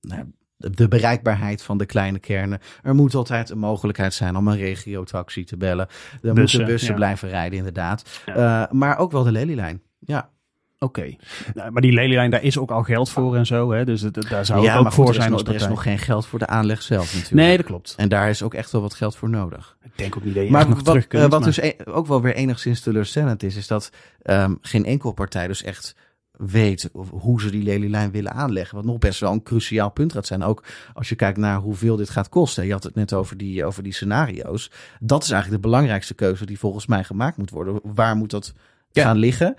nou, de bereikbaarheid van de kleine kernen. Er moet altijd een mogelijkheid zijn om een regiotaxi te bellen. Er bussen, moeten bussen blijven rijden, inderdaad. Ja. Uh, maar ook wel de Lelylijn. Ja. Oké, nou, maar die lelylijn, daar is ook al geld voor en zo. Hè? Dus het, daar zou ja, ook voor zijn. Nog, er is nog geen geld voor de aanleg zelf natuurlijk. Nee, dat klopt. En daar is ook echt wel wat geld voor nodig. Ik denk ook niet dat je maar nog wat, terug kunt. Uh, wat dus e ook wel weer enigszins teleurstellend is, is dat um, geen enkel partij dus echt weet hoe ze die lelylijn willen aanleggen. Wat nog best wel een cruciaal punt gaat zijn. Ook als je kijkt naar hoeveel dit gaat kosten. Je had het net over die, over die scenario's. Dat is eigenlijk de belangrijkste keuze die volgens mij gemaakt moet worden. Waar moet dat gaan liggen?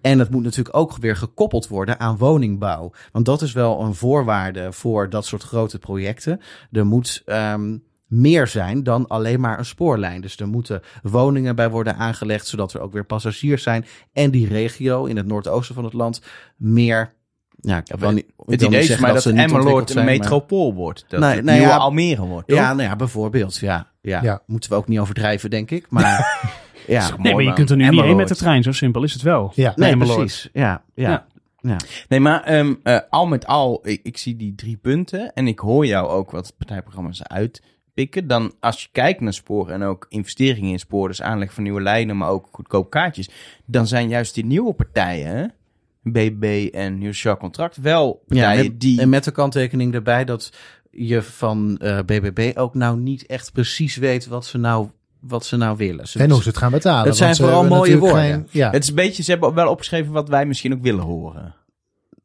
En het moet natuurlijk ook weer gekoppeld worden aan woningbouw. Want dat is wel een voorwaarde voor dat soort grote projecten. Er moet um, meer zijn dan alleen maar een spoorlijn. Dus er moeten woningen bij worden aangelegd, zodat er ook weer passagiers zijn. En die regio in het noordoosten van het land meer ja, ik wel niet, het idee is maar dat, dat Emmeloord een metropool wordt. Dat nee, het nieuwe ja, Almere wordt, toch? Ja, nou ja, bijvoorbeeld. Ja, ja, ja. Moeten we ook niet overdrijven, denk ik. Maar ja. Nee, maar je kunt er nu niet heen met de trein. Zo simpel is het wel. Ja, nee, precies. Ja, ja. ja. Nee, maar um, uh, al met al, ik, ik, zie die drie punten en ik hoor jou ook wat partijprogramma's uitpikken. Dan als je kijkt naar sporen en ook investeringen in spoor, dus aanleg van nieuwe lijnen, maar ook goedkoop kaartjes, dan zijn juist die nieuwe partijen, BB en Nieuw Contract, wel partijen ja, die... En met de kanttekening erbij dat je van uh, BBB ook nou niet echt precies weet wat ze nou wat ze nou willen. en hoe ze het gaan betalen. Het zijn vooral mooie woorden. ja. Het is een beetje, ze hebben wel opgeschreven wat wij misschien ook willen horen.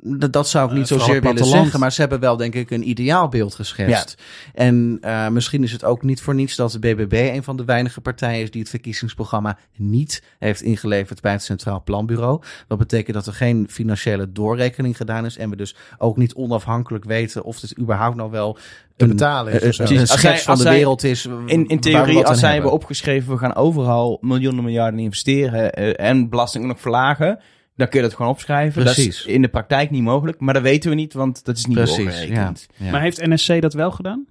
Dat zou ik niet Uh, zozeer willen zeggen, maar ze hebben wel denk ik een ideaalbeeld geschetst. En uh, misschien is het ook niet voor niets dat de BBB een van de weinige partijen is die het verkiezingsprogramma niet heeft ingeleverd bij het Centraal Planbureau. Dat betekent dat er geen financiële doorrekening gedaan is en we dus ook niet onafhankelijk weten of dit überhaupt nou wel te betalen is. Zo. een, schets van de zij- wereld is. In, in theorie, als zij hebben opgeschreven, we gaan overal miljoenen miljarden investeren eh, en belasting ook nog verlagen, dan kun je dat gewoon opschrijven. Dat Precies. is in de praktijk niet mogelijk, maar dat weten we niet, want dat is niet Precies, ja. doorgerekend. ja. Maar heeft NSC dat wel gedaan?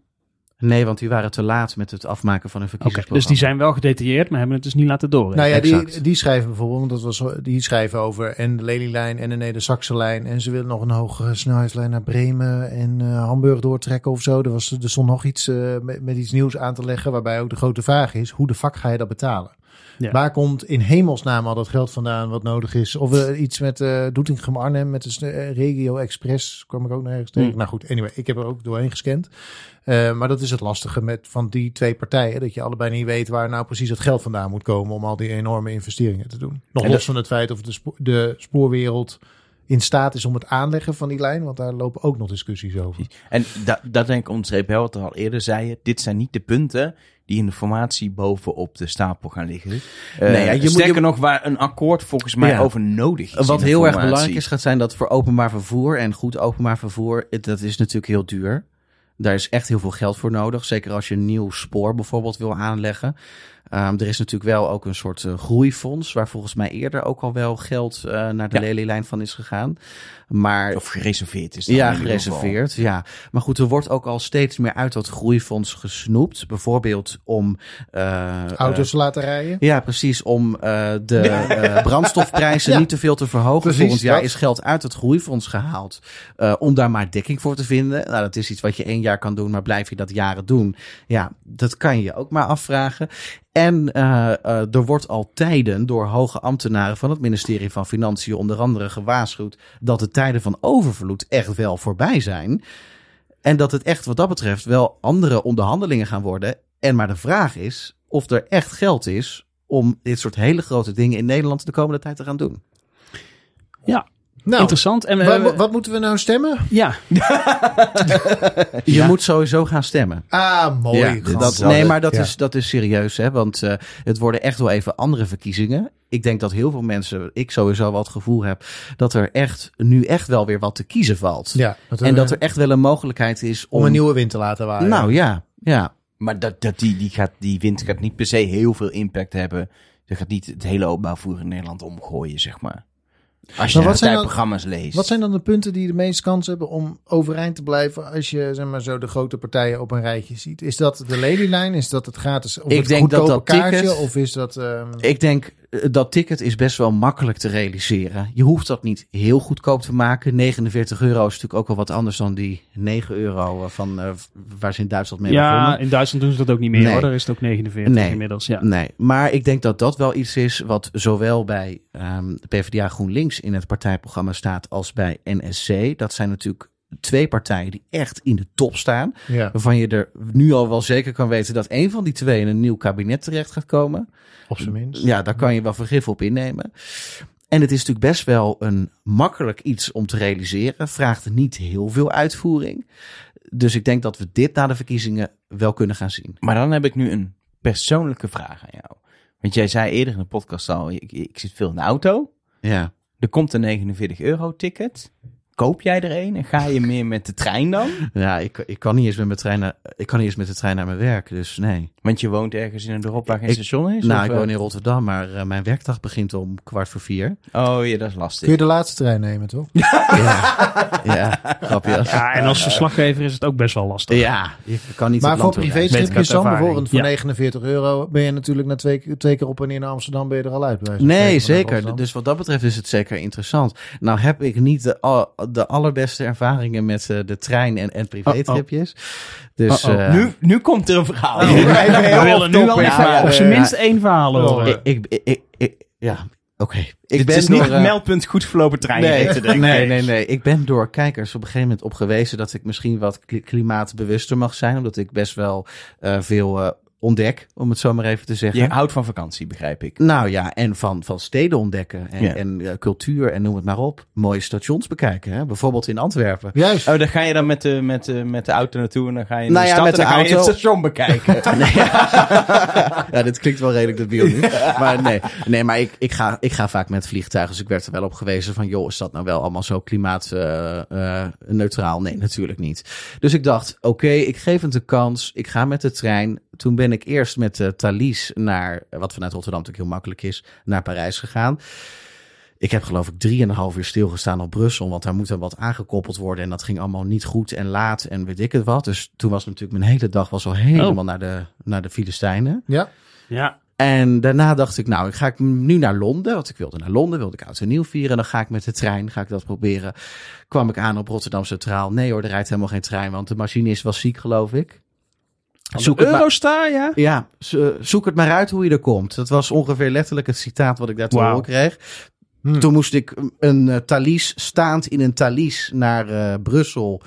Nee, want die waren te laat met het afmaken van een Oké, verkiezingsprogramma. dus die zijn wel gedetailleerd, maar hebben het dus niet laten doorrekenen. Nou ja, die, die schrijven bijvoorbeeld, want dat was, die schrijven over en de Lelylijn en de Neder-Saxe-lijn. En ze willen nog een hogere snelheidslijn naar Bremen en eh, Hamburg doortrekken of zo. Er, was, er stond nog iets eh, met, met iets nieuws aan te leggen, waarbij ook de grote vraag is, hoe de fuck ga je dat betalen? Ja. Waar komt in hemelsnaam al dat geld vandaan wat nodig is? Of eh, iets met eh Doetinchem Arnhem, met de eh, Regio Express, kwam ik ook nergens tegen. Hmm. Nou goed, anyway, ik heb er ook doorheen gescand. Maar dat is het lastige met van die twee partijen. Dat je allebei niet weet waar nou precies het geld vandaan moet komen om al die enorme investeringen te doen. Nog En los dat- van het feit of de, spo- de spoorwereld in staat is om het aanleggen van die lijn. Want daar lopen ook nog discussies over. En dat, dat denk ik onderstreep wel wat we al eerder zeiden. Dit zijn niet de punten die in de formatie bovenop de stapel gaan liggen. Eh, Nee, ja, je moet- sterker je- nog, waar een akkoord volgens mij Ja. over nodig is. Wat heel erg belangrijk is, gaat zijn dat voor openbaar vervoer en goed openbaar vervoer, het- dat is natuurlijk heel duur. Daar is echt heel veel geld voor nodig. Zeker als je een nieuw spoor bijvoorbeeld wil aanleggen. Ehm, er is natuurlijk wel ook een soort eh, groeifonds, waar volgens mij eerder ook al wel geld eh, naar de Ja. Lelylijn van is gegaan. Maar Of gereserveerd is. dan ja, in ieder geval. gereserveerd. Ja, maar goed, er wordt ook al steeds meer uit dat groeifonds gesnoept. Bijvoorbeeld om eh, Auto's te laten rijden. ja, precies. Om eh, de eh, brandstofprijzen Ja. niet te veel te verhogen. Precies, Volgend jaar dat. is geld uit het groeifonds gehaald. eh, om daar maar dekking voor te vinden. Nou, dat is iets wat je één jaar kan doen, maar blijf je dat jaren doen? Ja, dat kan je je ook maar afvragen. En eh, eh, er wordt al tijden door hoge ambtenaren van het ministerie van Financiën onder andere gewaarschuwd dat de tijden van overvloed echt wel voorbij zijn. En dat het echt wat dat betreft wel andere onderhandelingen gaan worden. En maar de vraag is of er echt geld is om dit soort hele grote dingen in Nederland de komende tijd te gaan doen. Nou, Interessant. En we, wat moeten we nou stemmen? ja, Je Ja. moet sowieso gaan stemmen. Ah, mooi. Ja, dat, nee, maar dat, Ja. is, dat is serieus, hè? Want eh, het worden echt wel even andere verkiezingen. Ik denk dat heel veel mensen, ik sowieso wel het gevoel heb, dat er echt nu echt wel weer wat te kiezen valt. Ja, dat en we- dat er echt wel een mogelijkheid is om. om een nieuwe wind te laten waaien. Nou ja, ja. Maar dat, dat die, die, gaat, die wind gaat niet per se heel veel impact hebben. Dat gaat niet het hele openbaar voer in Nederland omgooien, zeg maar. Als je Maar wat zijn dan- partijprogramma's leest. Wat zijn dan de punten die de meeste kans hebben om overeind te blijven als je zeg maar, zo de grote partijen op een rijtje ziet? Is dat de Lelylijn? Is dat het gratis of Ik het denk dat dat kaartje? ticket- Of is dat... ehm, Ik denk dat ticket is best wel makkelijk te realiseren. Je hoeft dat niet heel goedkoop te maken. 49 euro is natuurlijk ook wel wat anders dan die 9 euro van eh, waar ze in Duitsland mee ja, begonnen. in Duitsland doen ze dat ook niet meer Nee. hoor. Daar is het ook 49 Nee. inmiddels. Ja. Nee, maar ik denk dat dat wel iets is wat zowel bij ehm, de PvdA GroenLinks in het partijprogramma staat als bij NSC. Dat zijn natuurlijk twee partijen die echt in de top staan. ja, Waarvan je er nu al wel zeker kan weten dat een van die twee in een nieuw kabinet terecht gaat komen. op zijn minst. Ja, daar kan je wel vergif op innemen. En het is natuurlijk best wel een makkelijk iets om te realiseren. Vraagt niet heel veel uitvoering. Dus ik denk dat we dit na de verkiezingen wel kunnen gaan zien. Maar dan heb ik nu een persoonlijke vraag aan jou. Want jij zei eerder in de podcast al, ik, ik zit veel in de auto. Ja. Er komt een 49 euro ticket. Koop jij er een en ga je meer met de trein dan? Ja, ik, ik, kan niet eens met mijn trein naar, ik kan niet eens met de trein naar mijn werk. Dus nee. Want je woont ergens in een dorp waar geen Ik- station is? nou, of, ik eh? woon in Rotterdam, maar eh, mijn werkdag begint om kwart voor vier. Oh ja, dat is lastig. Kun je de laatste trein nemen, toch? Ja, ja grapje. Ja, en als verslaggever is het ook best wel lastig. Ja, je kan niet Maar voor privé-tripjes uit dan bijvoorbeeld voor Ja. 49 euro ben je natuurlijk na twee, twee keer op en neer naar Amsterdam ben je er al uit. Nee, zeker. Dus wat dat betreft is het zeker interessant. Nou heb ik niet de, al- de allerbeste ervaringen met eh, de trein en, en privétripjes. Dus eh, nu, nu komt er een verhaal. Heel We willen nu al even, Ja, ja, op zijn minst één verhaal horen. ik, ik, ik, ja, oké. Ik Dit ben is niet het eh, meldpunt goed verlopen trein. Nee, denk ik. nee, nee, nee. Ik ben door kijkers op een gegeven moment op gewezen dat ik misschien wat kli- klimaatbewuster mag zijn. Omdat ik best wel eh, veel eh, ontdek, om het zo maar even te zeggen. Je houdt van vakantie, begrijp ik. Nou ja, en van, van steden ontdekken en, Ja. en eh, cultuur en noem het maar op. Mooie stations bekijken, hè? bijvoorbeeld in Antwerpen. Juist. Oh, dan ga je dan met de, met de, met de auto naartoe en dan ga je in Nou de ja, stad met en dan de ga je het auto. station bekijken. Nee. ja, dit klinkt wel redelijk debiel nu. Maar nee, nee maar ik, ik, ga, ik ga vaak met vliegtuigen. Dus ik werd er wel op gewezen van... joh, is dat nou wel allemaal zo klimaatneutraal? nee, natuurlijk niet. Dus ik dacht, oké, ik geef het een kans. Ik ga met de trein. Toen ben ik eerst met de Thalys naar... wat vanuit Rotterdam natuurlijk heel makkelijk is... naar Parijs gegaan. Ik heb geloof ik drieënhalf uur stilgestaan op Brussel. Want daar moet er wat aangekoppeld worden. En dat ging allemaal niet goed en laat en weet ik het wat. Dus toen was natuurlijk mijn hele dag was al helemaal Oh. naar, de, naar de Filistijnen. Ja. Ja. En daarna dacht ik, nou, ik ga ik nu naar Londen. Want ik wilde naar Londen, wilde ik oud en nieuw vieren. Dan ga ik met de trein, ga ik dat proberen. Kwam ik aan op Rotterdam Centraal. Nee hoor, er rijdt helemaal geen trein. Want de machinist was ziek, geloof ik. Zoek het Eurostar, ja? ja, zo- zoek het maar uit hoe je er komt. Dat was ongeveer letterlijk het citaat wat ik daar te horen kreeg. Hm. Toen moest ik een uh, Thalys staand in een Thalys naar eh, Brussel.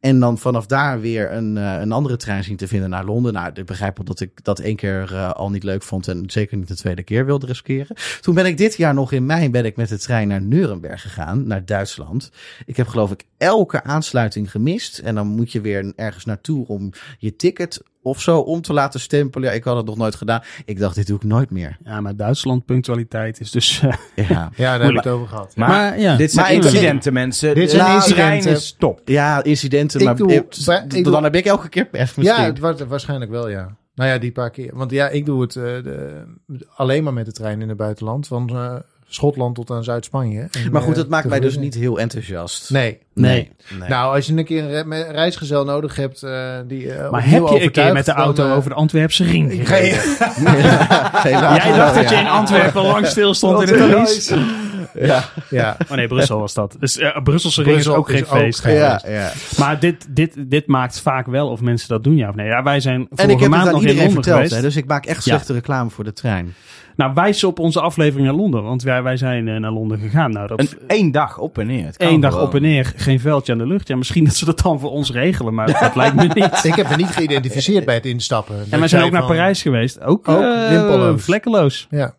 En dan vanaf daar weer een, eh, een andere trein zien te vinden naar Londen. Nou, ik begrijp wel dat ik dat één keer al niet leuk vond. En zeker niet de tweede keer wilde riskeren. Toen ben ik dit jaar nog in mei ben ik met de trein naar Nuremberg gegaan. Naar Duitsland. Ik heb geloof ik elke aansluiting gemist. En dan moet je weer ergens naartoe om je ticket of zo om te laten stempelen. Ja, ik had het nog nooit gedaan. Ik dacht, dit doe ik nooit meer. Ja, maar Duitsland punctualiteit is dus... eh, Ja, Ja, daar hebben we het over gehad. Maar, Maar, ja. dit zijn Maar incidenten, mensen. Dit zijn de incidenten. trein is top. ja incidenten. Ik maar doe- ik doe- dan heb ik elke keer pech misschien. Ja, het wa- waarschijnlijk wel, ja. Nou ja, die paar keer. Want ja, ik doe het eh, de, alleen maar met de trein in het buitenland. Van eh, Schotland tot aan Zuid-Spanje. En, maar goed, eh, dat maakt mij dus niet heel enthousiast. Nee. Nee. nee. Nou, als je een keer een re- reisgezel nodig hebt die eh, maar heb je een keer met de dan, auto eh, over de Antwerpse ring gereden? Jij dacht dat je in Antwerpen lang stil stond in het? Ja, Ja, Oh nee, Brussel was dat. Dus eh, Brusselse ring is ook is geen ook feest. geen- ja, ja. Maar dit, dit, dit maakt vaak wel of mensen dat doen, ja of nee. Ja, wij zijn En ik vorige heb het maand aan nog in iedereen Londen verteld, geweest. hè, dus ik maak echt Ja. slechte reclame voor de trein. Nou, wijs op onze aflevering naar Londen. Want wij, wij zijn eh, naar Londen gegaan. Nou, dat Een één dag op en neer. Het kan één dag gewoon. op en neer, geen veldje aan de lucht. Ja, misschien dat ze dat dan voor ons regelen, maar dat lijkt me niet. ik heb me niet geïdentificeerd bij het instappen. En wij zijn ook naar van- Parijs geweest. Ook, Ook eh, vlekkeloos. Ja.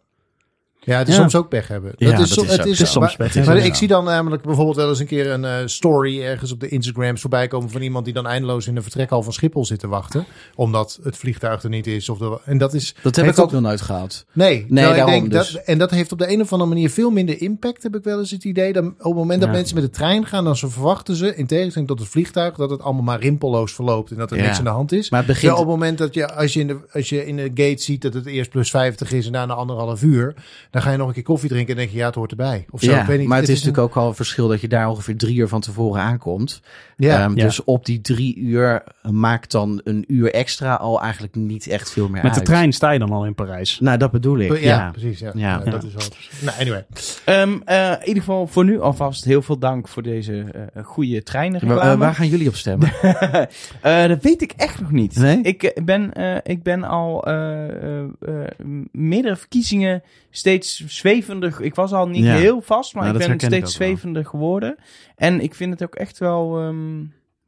Ja, het is Ja. soms ook pech hebben. Ja, dat is, dat zo- is het is, zo. Het is soms pech maar ik zie dan namelijk bijvoorbeeld wel eens een keer een eh, story ergens op de Instagrams voorbij komen van iemand die dan eindeloos in de vertrekhal van Schiphol zit te wachten. Omdat het vliegtuig er niet is. Of de, en dat is. Dat heb ik ook op- nog nooit gehad. Nee, terwijl ik daarom denk dus. dat, en dat heeft op de een of andere manier veel minder impact, heb ik wel eens het idee. Dan op het moment dat Ja. mensen met de trein gaan, dan ze verwachten ze, in tegenstelling tot het vliegtuig, dat het allemaal maar rimpelloos verloopt en dat er Ja. niks aan de hand is. Maar begint... op het moment dat je, als je, in de, als je in de gate ziet dat het eerst plus 50 is en daarna anderhalf uur, dan ga je nog een keer koffie drinken en denk je, ja, het hoort erbij. Of zo, Ja, ik weet niet. maar het is natuurlijk ook al een verschil dat je daar ongeveer drie uur van tevoren aankomt. Ja, Ehm, Ja. Dus op die drie uur maakt dan een uur extra al eigenlijk niet echt veel meer Met de trein sta je dan al in Parijs. Nou, dat bedoel ik. ja, Ja. precies. Ja. Ja. Ja, dat is wel. Nou, anyway. Ehm, eh, in ieder geval voor nu alvast heel veel dank voor deze eh goede Waar, treinreclame. eh, waar gaan jullie op stemmen? Eh, dat weet ik echt nog niet. Nee? Ik, ben, eh, ik ben al eh, eh, eh, meerdere verkiezingen steeds zwevender. Ik was al niet Ja. heel vast, maar Nou, ik ben ik steeds wel. zwevender geworden. En ik vind het ook echt wel ehm,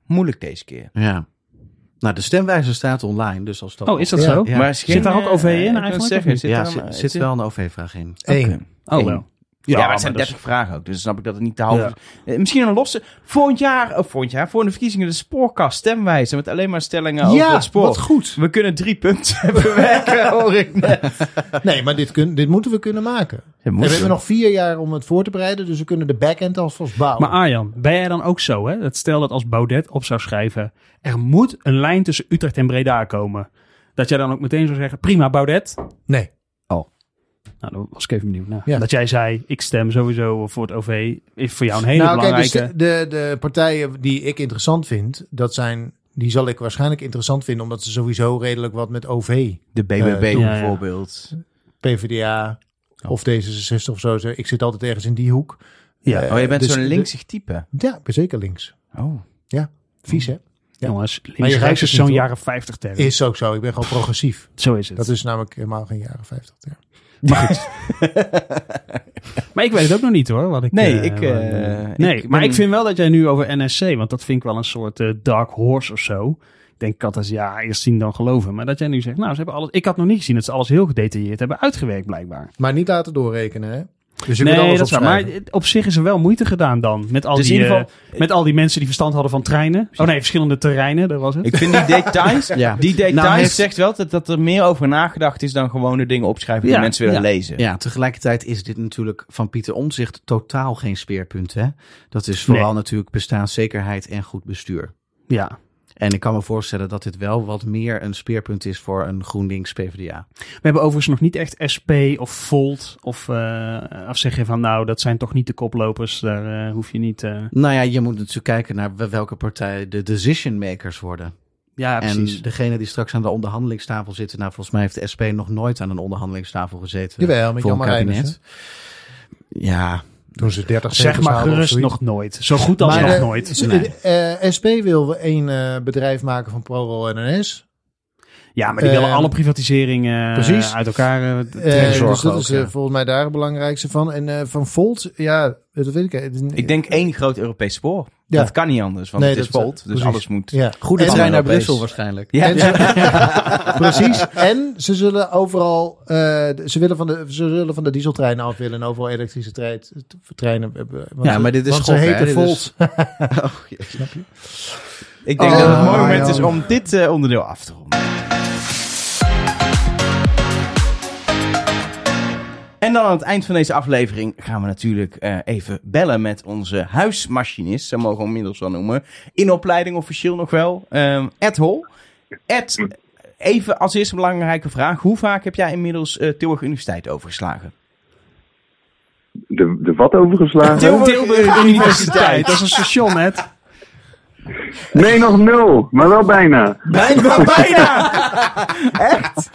moeilijk deze keer. ja. Nou, de stemwijzer staat online, dus als dat... Oh, is dat Ja. zo? Ja. Maar Zit daar ook eh, OV in wil eigenlijk, Zeggen, zit ja, er zit, een- zit zit- wel een OV-vraag in. Eén. Oké. Oh Eén. wel. Ja, maar maar het zijn dat is- 30 vragen ook, dus snap ik dat het niet te half is. Eh, Misschien een losse. Volgend jaar, of volgend jaar, voor de verkiezingen, de spoorkast stemwijze met alleen maar stellingen over Ja, het spoor. wat goed. We kunnen drie punten bewerken, hoor ik net. Nee, maar dit, kun, dit moeten we kunnen maken. En we hebben nog vier jaar om het voor te bereiden, dus we kunnen de backend alvast bouwen. Maar Arjan, ben jij dan ook zo? Hè? Dat stel dat als Baudet op zou schrijven... er moet een lijn tussen Utrecht en Breda komen. Dat jij dan ook meteen zou zeggen... prima Baudet. nee. Nou, dan was ik even benieuwd naar. Ja. Dat jij zei, ik stem sowieso voor het OV. Is voor jou een hele nou, kijk, dus belangrijke... de, de, de partijen die ik interessant vind, dat zijn, die zal ik waarschijnlijk interessant vinden, omdat ze sowieso redelijk wat met OV, De BBB Eh, ja, ja. bijvoorbeeld. PvdA of D66 of zo. Ik zit altijd ergens in die hoek. Ja. Eh, Oh, je bent dus zo'n linksig type. Ja, ik ben zeker links. Oh. Vies, hè? ja. Jongens, Maar je het is zo'n jaren 50 term. Is ook zo. Ik ben gewoon progressief. Zo is het. Dat is namelijk helemaal geen jaren 50 term. Maar ik weet het ook nog niet hoor. Wat ik, Nee, eh, ik, eh, nee, ik maar ben- ik vind wel dat jij nu over NSC, want dat vind ik wel een soort eh, dark horse of zo. denk ik altijd, ja, eerst zien dan geloven. Maar dat jij nu zegt, nou, ze hebben alles. Ik had nog niet gezien dat ze alles heel gedetailleerd hebben uitgewerkt, blijkbaar. Maar niet laten doorrekenen, hè? Dus je nee, dat is waar. Maar op zich is er wel moeite gedaan dan. Met al, dus die, geval, uh, met al die mensen die verstand hadden van treinen. Oh nee, verschillende terreinen, dat was het. Ik vind die details, ja. die details nou, zegt wel dat, dat er meer over nagedacht is dan gewone dingen opschrijven die mensen willen lezen. Ja, tegelijkertijd is dit natuurlijk van Pieter Omzicht totaal geen speerpunt. Hè? Dat is vooral nee. natuurlijk bestaanszekerheid en goed bestuur. Ja. En ik kan me voorstellen dat dit wel wat meer een speerpunt is voor een GroenLinks PvdA. We hebben overigens nog niet echt SP of Volt of, uh, of zeg je van nou dat zijn toch niet de koplopers, daar uh, hoef je niet... Uh... Nou ja, je moet natuurlijk kijken naar welke partij de decision makers worden. Ja, precies. En degene die straks aan de onderhandelingstafel zitten, nou volgens mij heeft de SP nog nooit aan een onderhandelingstafel gezeten. Jawel, met voor een kabinet. Ja, toen ze 30 Zeg maar gerust nog nooit. Zo goed als nog nooit. Nee. Uh, SP wil één uh, bedrijf maken van ProRail en NS. Ja, maar die willen uh, alle privatiseringen precies. uit elkaar uh, uh, Dus dat is ja. volgens mij daar het belangrijkste van. En van Volt, ja, dat weet ik. Ik denk één groot Europees spoor. Ja. Dat kan niet anders, want nee, het is Volt. Dus precies. alles moet... Ja. Goede en trein naar Brussel waarschijnlijk. Ja. En ze, precies. En ze zullen overal... Uh, ze, willen van de, ze zullen van de dieseltreinen af willen en overal elektrische trein, treinen hebben. Ja, maar dit is want ze heten Volt. oh, snap je? Ik denk oh, dat het een mooi moment is om dit uh, onderdeel af te ronden. En dan aan het eind van deze aflevering gaan we natuurlijk uh, even bellen met onze huismachinist. Zo mogen we hem inmiddels wel noemen. In opleiding officieel nog wel. Um, Ed Hol. Ed, even als eerste belangrijke vraag. Hoe vaak heb jij inmiddels uh, Tilburg Universiteit overgeslagen? De, de wat overgeslagen? Tilburg, Tilburg Universiteit. Dat is een station, Ed. Nee, nog nul, maar wel bijna. Bijna, bijna! Echt?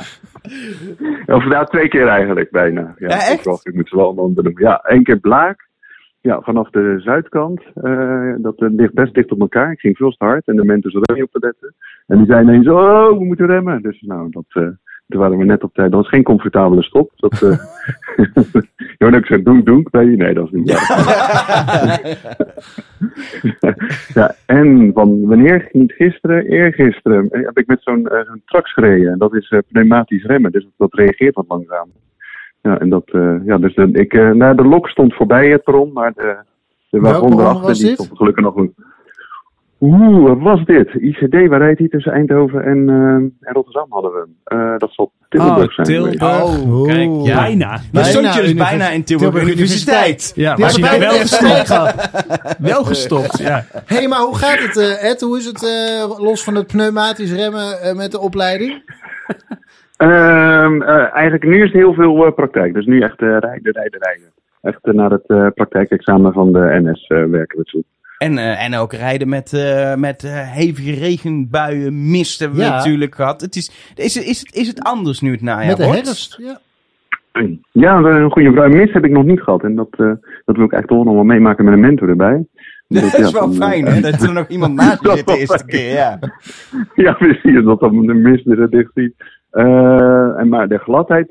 Of nou, twee keer eigenlijk bijna. Ja, ja echt? Ik, ik moet ze wel allemaal benoemen. Ja, één keer Blaak. Ja, vanaf de zuidkant. Uh, dat uh, ligt best dicht op elkaar. Ik ging veel te hard en de mensen zullen niet op te letten. En die zeiden ineens, oh, we moeten remmen. Dus nou, dat, uh, toen waren we net op tijd. Dat was geen comfortabele stop. Dat, uh, ja, ik zei, doen, doen. Nee, nee, dat is niet ja, en van wanneer, niet gisteren, eergisteren, heb ik met zo'n uh, zo'n trax gereden. Dat is uh, pneumatisch remmen, dus dat reageert wat langzaam. Ja, en dat, uh, ja, dus de, ik, nou, de lok stond voorbij het perron, maar de, de wagon erachter, die stond gelukkig nog een Oeh, wat was dit? ICD, waar rijdt hij tussen Eindhoven en, uh, en Rotterdam hadden we uh, dat zal Tilburg oh, zijn. Tilburg, oh, kijk, ja. bijna. Maar stond je dus bijna in Tilburg, Tilburg Universiteit. Ja, maar je wel gestopt. wel gestopt, ja. Hé, hey, maar hoe gaat het, uh, Ed? Hoe is het uh, los van het pneumatisch remmen met de opleiding? Um, eigenlijk nu is het heel veel praktijk. Dus nu echt rijden, rijden, rijden. Echt naar het praktijkexamen van de NS werken we toe. En, uh, en ook rijden met, uh, met uh, hevige regenbuien, mist hebben we ja. natuurlijk gehad. Het is, is, is, het, is het anders nu het najaar Met de herfst, ja. Ja, een goede vraag. Mist heb ik nog niet gehad. En dat, dat wil ik echt toch nog wel meemaken met een mentor erbij. Dat, dat is ja, wel fijn, hè? Dat er nog iemand naast je zit de eerste keer, ja. ja, precies. Dat dan de mist er dicht ziet. en maar de gladheid,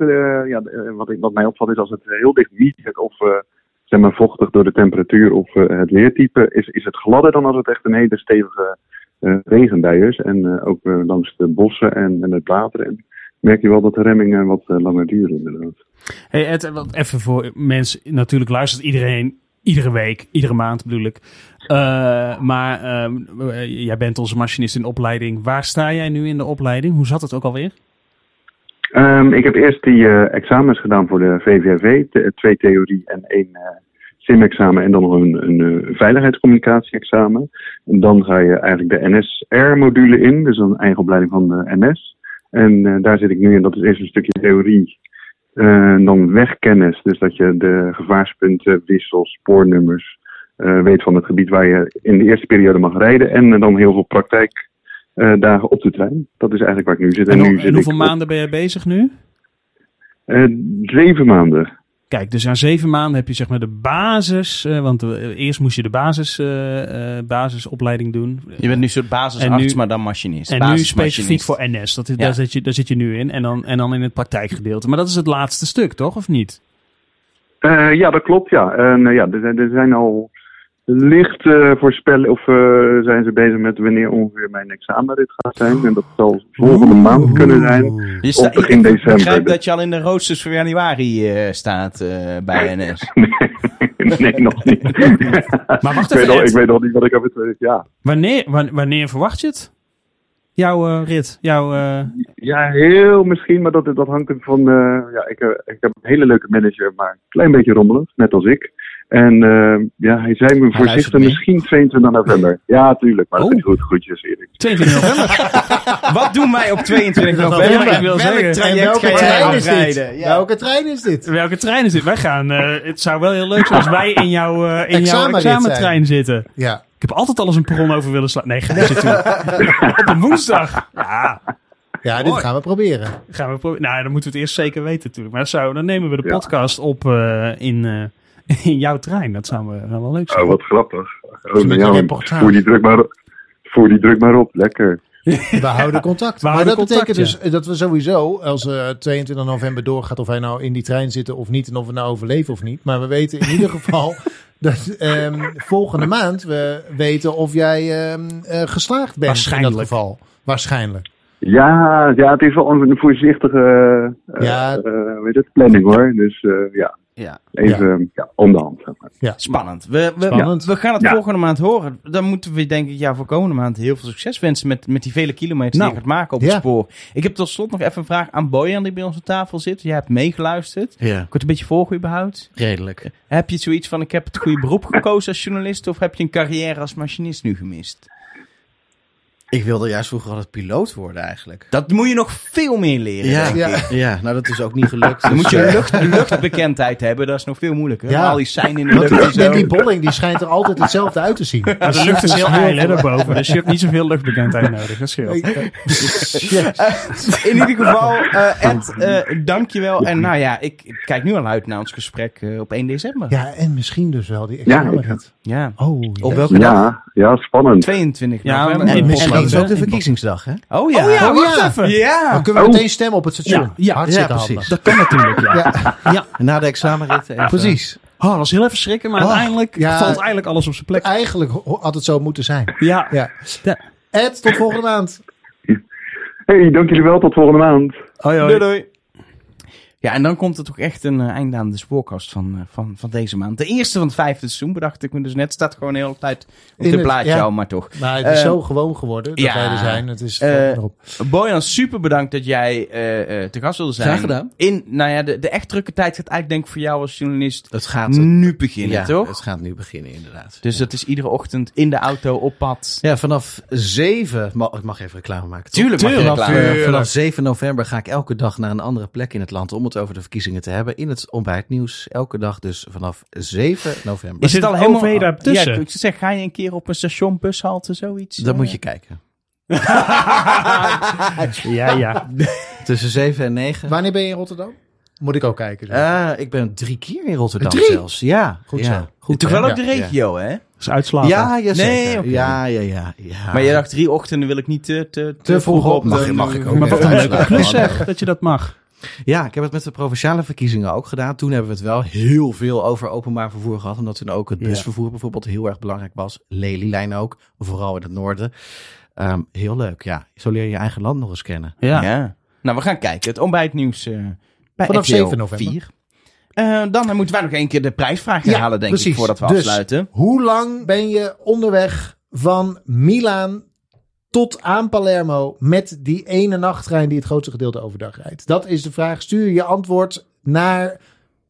ja, wat, ik, wat mij opvalt is als het heel dicht niet of zeg vochtig door de temperatuur of uh, het weertype, is, is het gladder dan als het echt een hele stevige uh, regenbui is. En uh, ook langs de bossen en, het water. En merk je wel dat de remmingen wat langer duren inderdaad. Hey Ed, even voor mensen, natuurlijk luistert iedereen iedere week, iedere maand bedoel ik. maar jij bent onze machinist in opleiding. Waar sta jij nu in de opleiding? Hoe zat het ook alweer? Um, ik heb eerst die uh, examens gedaan voor de VVV, twee theorie en één uh, sim-examen en dan nog een, een uh, veiligheidscommunicatie-examen. En dan ga je eigenlijk de NSR-module in, dus een eigen opleiding van de NS. En daar zit ik nu in, dat is eerst een stukje theorie, dan wegkennis, dus dat je de gevaarspunten, wissels, spoornummers weet van het gebied waar je in de eerste periode mag rijden. En dan heel veel praktijk uh, dagen op de trein. Dat is eigenlijk waar ik nu zit. En, en, nu en hoeveel maanden ben je bezig nu? Uh, zeven maanden. Kijk, dus aan zeven maanden heb je zeg maar de basis. Uh, want eerst moest je de basis, basisopleiding doen. Je bent nu soort basisarts, maar dan machinist. En nu specifiek voor NS. Dat is, ja. daar, zit je, daar zit je nu in. En dan, en dan in het praktijkgedeelte. Maar dat is het laatste stuk, toch? Of niet? ja, dat klopt, ja. En ja, er, er zijn al licht uh, voorspellen of uh, zijn ze bezig met wanneer ongeveer mijn examenrit gaat zijn. En dat zal volgende Oeh. maand kunnen zijn. Of begin ik, december. Ik begrijp dat je al in de roosters voor januari uh, staat bij NS. nee, nee, nog niet. maar wacht ik, even, weet nog, ik weet nog niet wat ik over twee ja. Wanneer, wanneer verwacht je het? Jouw rit? Jouw, Ja, heel misschien, maar dat, dat hangt van... ja, ik, ik heb een hele leuke manager, maar een klein beetje rommelig, net als ik. En uh, ja, hij zei me voorzichtig misschien 22 november. Ja, tuurlijk. Maar oh. dat is goed. Groetjes, Erik. 22 november? Wat doen wij op 22 november? ik wil zeggen. welke trein is dit? Ja. Welke trein is dit? Welke trein is dit? Wij gaan... Uh, het zou wel heel leuk zijn als wij in, jou, uh, in jouw examentrein zitten. Ja. Ik heb altijd al eens een perron over willen slaan. Nee, ga zitten. op een woensdag. Ja. Ja, dit gaan we proberen. Gaan we proberen. Nou, dan moeten we het eerst zeker weten natuurlijk. Maar zo, dan nemen we de podcast ja. op uh, in in jouw trein. Dat zou wel, wel leuk zijn. Oh, wat grappig. Oh, nou, voer, die druk maar, voer die druk maar op. Lekker. We houden contact. We maar dat betekent dus dat we sowieso, als uh, 22 november doorgaat, of wij nou in die trein zitten of niet, en of we nou overleven of niet. Maar we weten in ieder geval dat um, volgende maand we weten of jij um, uh, geslaagd bent in dat geval. Waarschijnlijk. Ja, ja, het is wel een voorzichtige uh, ja. Uh, weet het, planning hoor. Dus uh, ja. Ja. Even ja. ja om de hand. Zeg maar. Ja. Spannend. We, we, Spannend. we gaan het volgende maand horen. Dan moeten we denk ik ja, voor komende maand heel veel succes wensen met, met die vele kilometers nou, die je gaat maken op het spoor. Ik heb tot slot nog even een vraag aan Bojan die bij ons aan tafel zit. Jij hebt meegeluisterd. Ja. Ik word een beetje volgen überhaupt. Redelijk. Heb je zoiets van ik heb het goede beroep gekozen als journalist of heb je een carrière als machinist nu gemist? Ik wilde juist vroeger altijd piloot worden eigenlijk. Dat moet je nog veel meer leren. Ja, ja. ja nou dat is ook niet gelukt. Dan moet je dus, lucht, luchtbekendheid hebben, dat is nog veel moeilijker. Ja. Al die zijn in de lucht en, en die bolling die schijnt er altijd hetzelfde uit te zien. Maar de lucht is heel heil daarboven, dus je hebt niet zoveel luchtbekendheid nodig. Dat scheelt. in ieder geval, uh, Ed, uh, dankjewel. En nou ja, ik kijk nu al uit naar ons gesprek uh, op 1 december. Ja, en misschien dus wel die. Ja. ja. Oh, op welke dag? Ja, spannend. 22 november. Ja, en, en, dat is ook de verkiezingsdag, hè? Oh ja, oh, ja, oh, wacht even. Ja. Dan kunnen we oh. meteen stemmen op het station. Ja, ja, Hartstikke ja precies. Dat kan natuurlijk, ja. ja. ja. Na de examenrit. Even. Precies. Oh, dat was heel even schrikken, maar oh, uiteindelijk ja, valt eigenlijk alles op zijn plek. Eigenlijk had het zo moeten zijn. Ja. ja. Ed, tot volgende maand. Hey, dank jullie wel. Tot volgende maand. Hoi, hoi. Doei, doei. Ja, en dan komt er toch echt een uh, einde aan de spoorkast van, uh, van, van deze maand. De eerste van het vijfde seizoen, bedacht ik me dus net. Staat gewoon de hele tijd op dit plaatje ja, al, maar toch. Maar het is uh, zo gewoon geworden dat ja, wij er zijn. Het is erop. Bojan, super bedankt dat jij te gast wilde zijn. Graag gedaan. In, nou ja, de, de echt drukke tijd gaat eigenlijk denk ik voor jou als journalist het gaat, nu beginnen, ja, toch? het gaat nu beginnen, inderdaad. Dus dat is iedere ochtend in de auto, op pad. Ja, vanaf 7, mag, ik mag even reclame maken. Tuurlijk, Tuurlijk. Mag vanaf, reclame. vanaf 7 november ga ik elke dag naar een andere plek in het land om het over de verkiezingen te hebben in het ontbijtnieuws. Elke dag dus vanaf 7 november. Is het al helemaal daar tussen? Ja, ik zeg, ga je een keer op een station, bushalte, zoiets? Dan moet je kijken. ja, ja. Tussen 7 en 9. Wanneer ben je in Rotterdam? Moet ik ook kijken. Uh, ik ben drie keer in Rotterdam drie? zelfs. Ja. Goed ja. zo. Goed, Toch wel ook de regio, hè? is uitslapen. Ja, ja, zeker. Nee, okay. ja, ja, ja, ja. Maar je dacht drie ochtenden wil ik niet te, te, te, te vroeg op. Mag, mag ik ook. Maar wat een leuke klus zeg, dat je dat mag. Ja, ik heb het met de provinciale verkiezingen ook gedaan. Toen hebben we het wel heel veel over openbaar vervoer gehad. Omdat toen ook het busvervoer bijvoorbeeld heel erg belangrijk was. Lelylijn ook, vooral in het noorden. Um, heel leuk, ja. Zo leer je je eigen land nog eens kennen. Ja. ja. Nou, we gaan kijken. Het ontbijtnieuws uh, bij Vanaf 7 november. 4. Uh, dan moeten wij nog één keer de prijsvraag herhalen, ja, denk precies. ik, voordat we dus, afsluiten. Hoe lang ben je onderweg van Milaan tot aan Palermo met die ene nachttrein die het grootste gedeelte overdag rijdt? Dat is de vraag. Stuur je antwoord naar.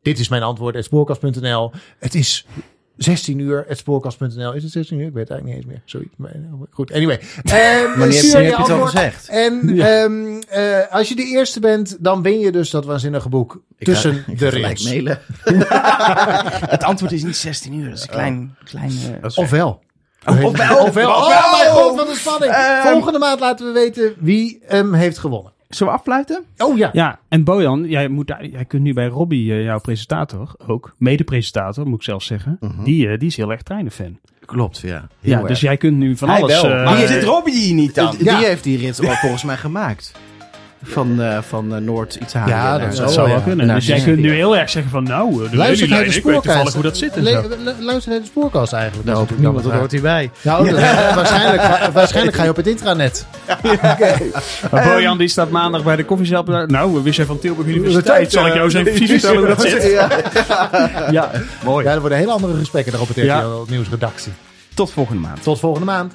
Dit is mijn antwoord, spoorkast.nl. Het is 16 uur, het spoorkast.nl. Is het 16 uur? Ik weet het eigenlijk niet eens meer. Zoiets. Maar, goed, anyway. Um, Wanneer stuur je, je het al gezegd? En ja. um, uh, als je de eerste bent, dan win je dus dat waanzinnige boek ik tussen ga, ik de rits. mailen. het antwoord is niet 16 uur. Dat is een klein... klein uh... Ofwel. Oh, ofwel. ofwel. Oh, mijn god, wat een spanning. Um, Volgende maand laten we weten wie hem heeft gewonnen. Zullen we afsluiten? Oh ja. Ja, en Bojan, jij, moet, jij kunt nu bij Robbie, uh, jouw presentator, ook mede-presentator, moet ik zelf zeggen. Uh -huh. die, uh, die is heel erg treinenfan. Klopt, ja. Heel ja, erg. dus jij kunt nu van Hij alles... Wel. Uh, maar zit Robbie hier niet dan? Die, heeft die rit volgens mij gemaakt. Van, uh, van uh, Noord-Italië. Ja, dat, dat zou wel kunnen. Nou, dus jij kunt nu heel erg zeggen van nou, de luister naar de spoorkast. hoe dat zit. En luister naar de spoorkast eigenlijk. Nou, dat niemand hoort hierbij. Nou, waarschijnlijk, waarschijnlijk ga je op het intranet. okay. Bojan die staat maandag bij de koffieshop. Nou, wist jij van Tilburg Universiteit? Zal ik jou eens even precies vertellen hoe dat zit? Ja, mooi. Ja, er worden hele andere gesprekken daar op het RTL Nieuwsredactie. Tot volgende maand. Tot volgende maand.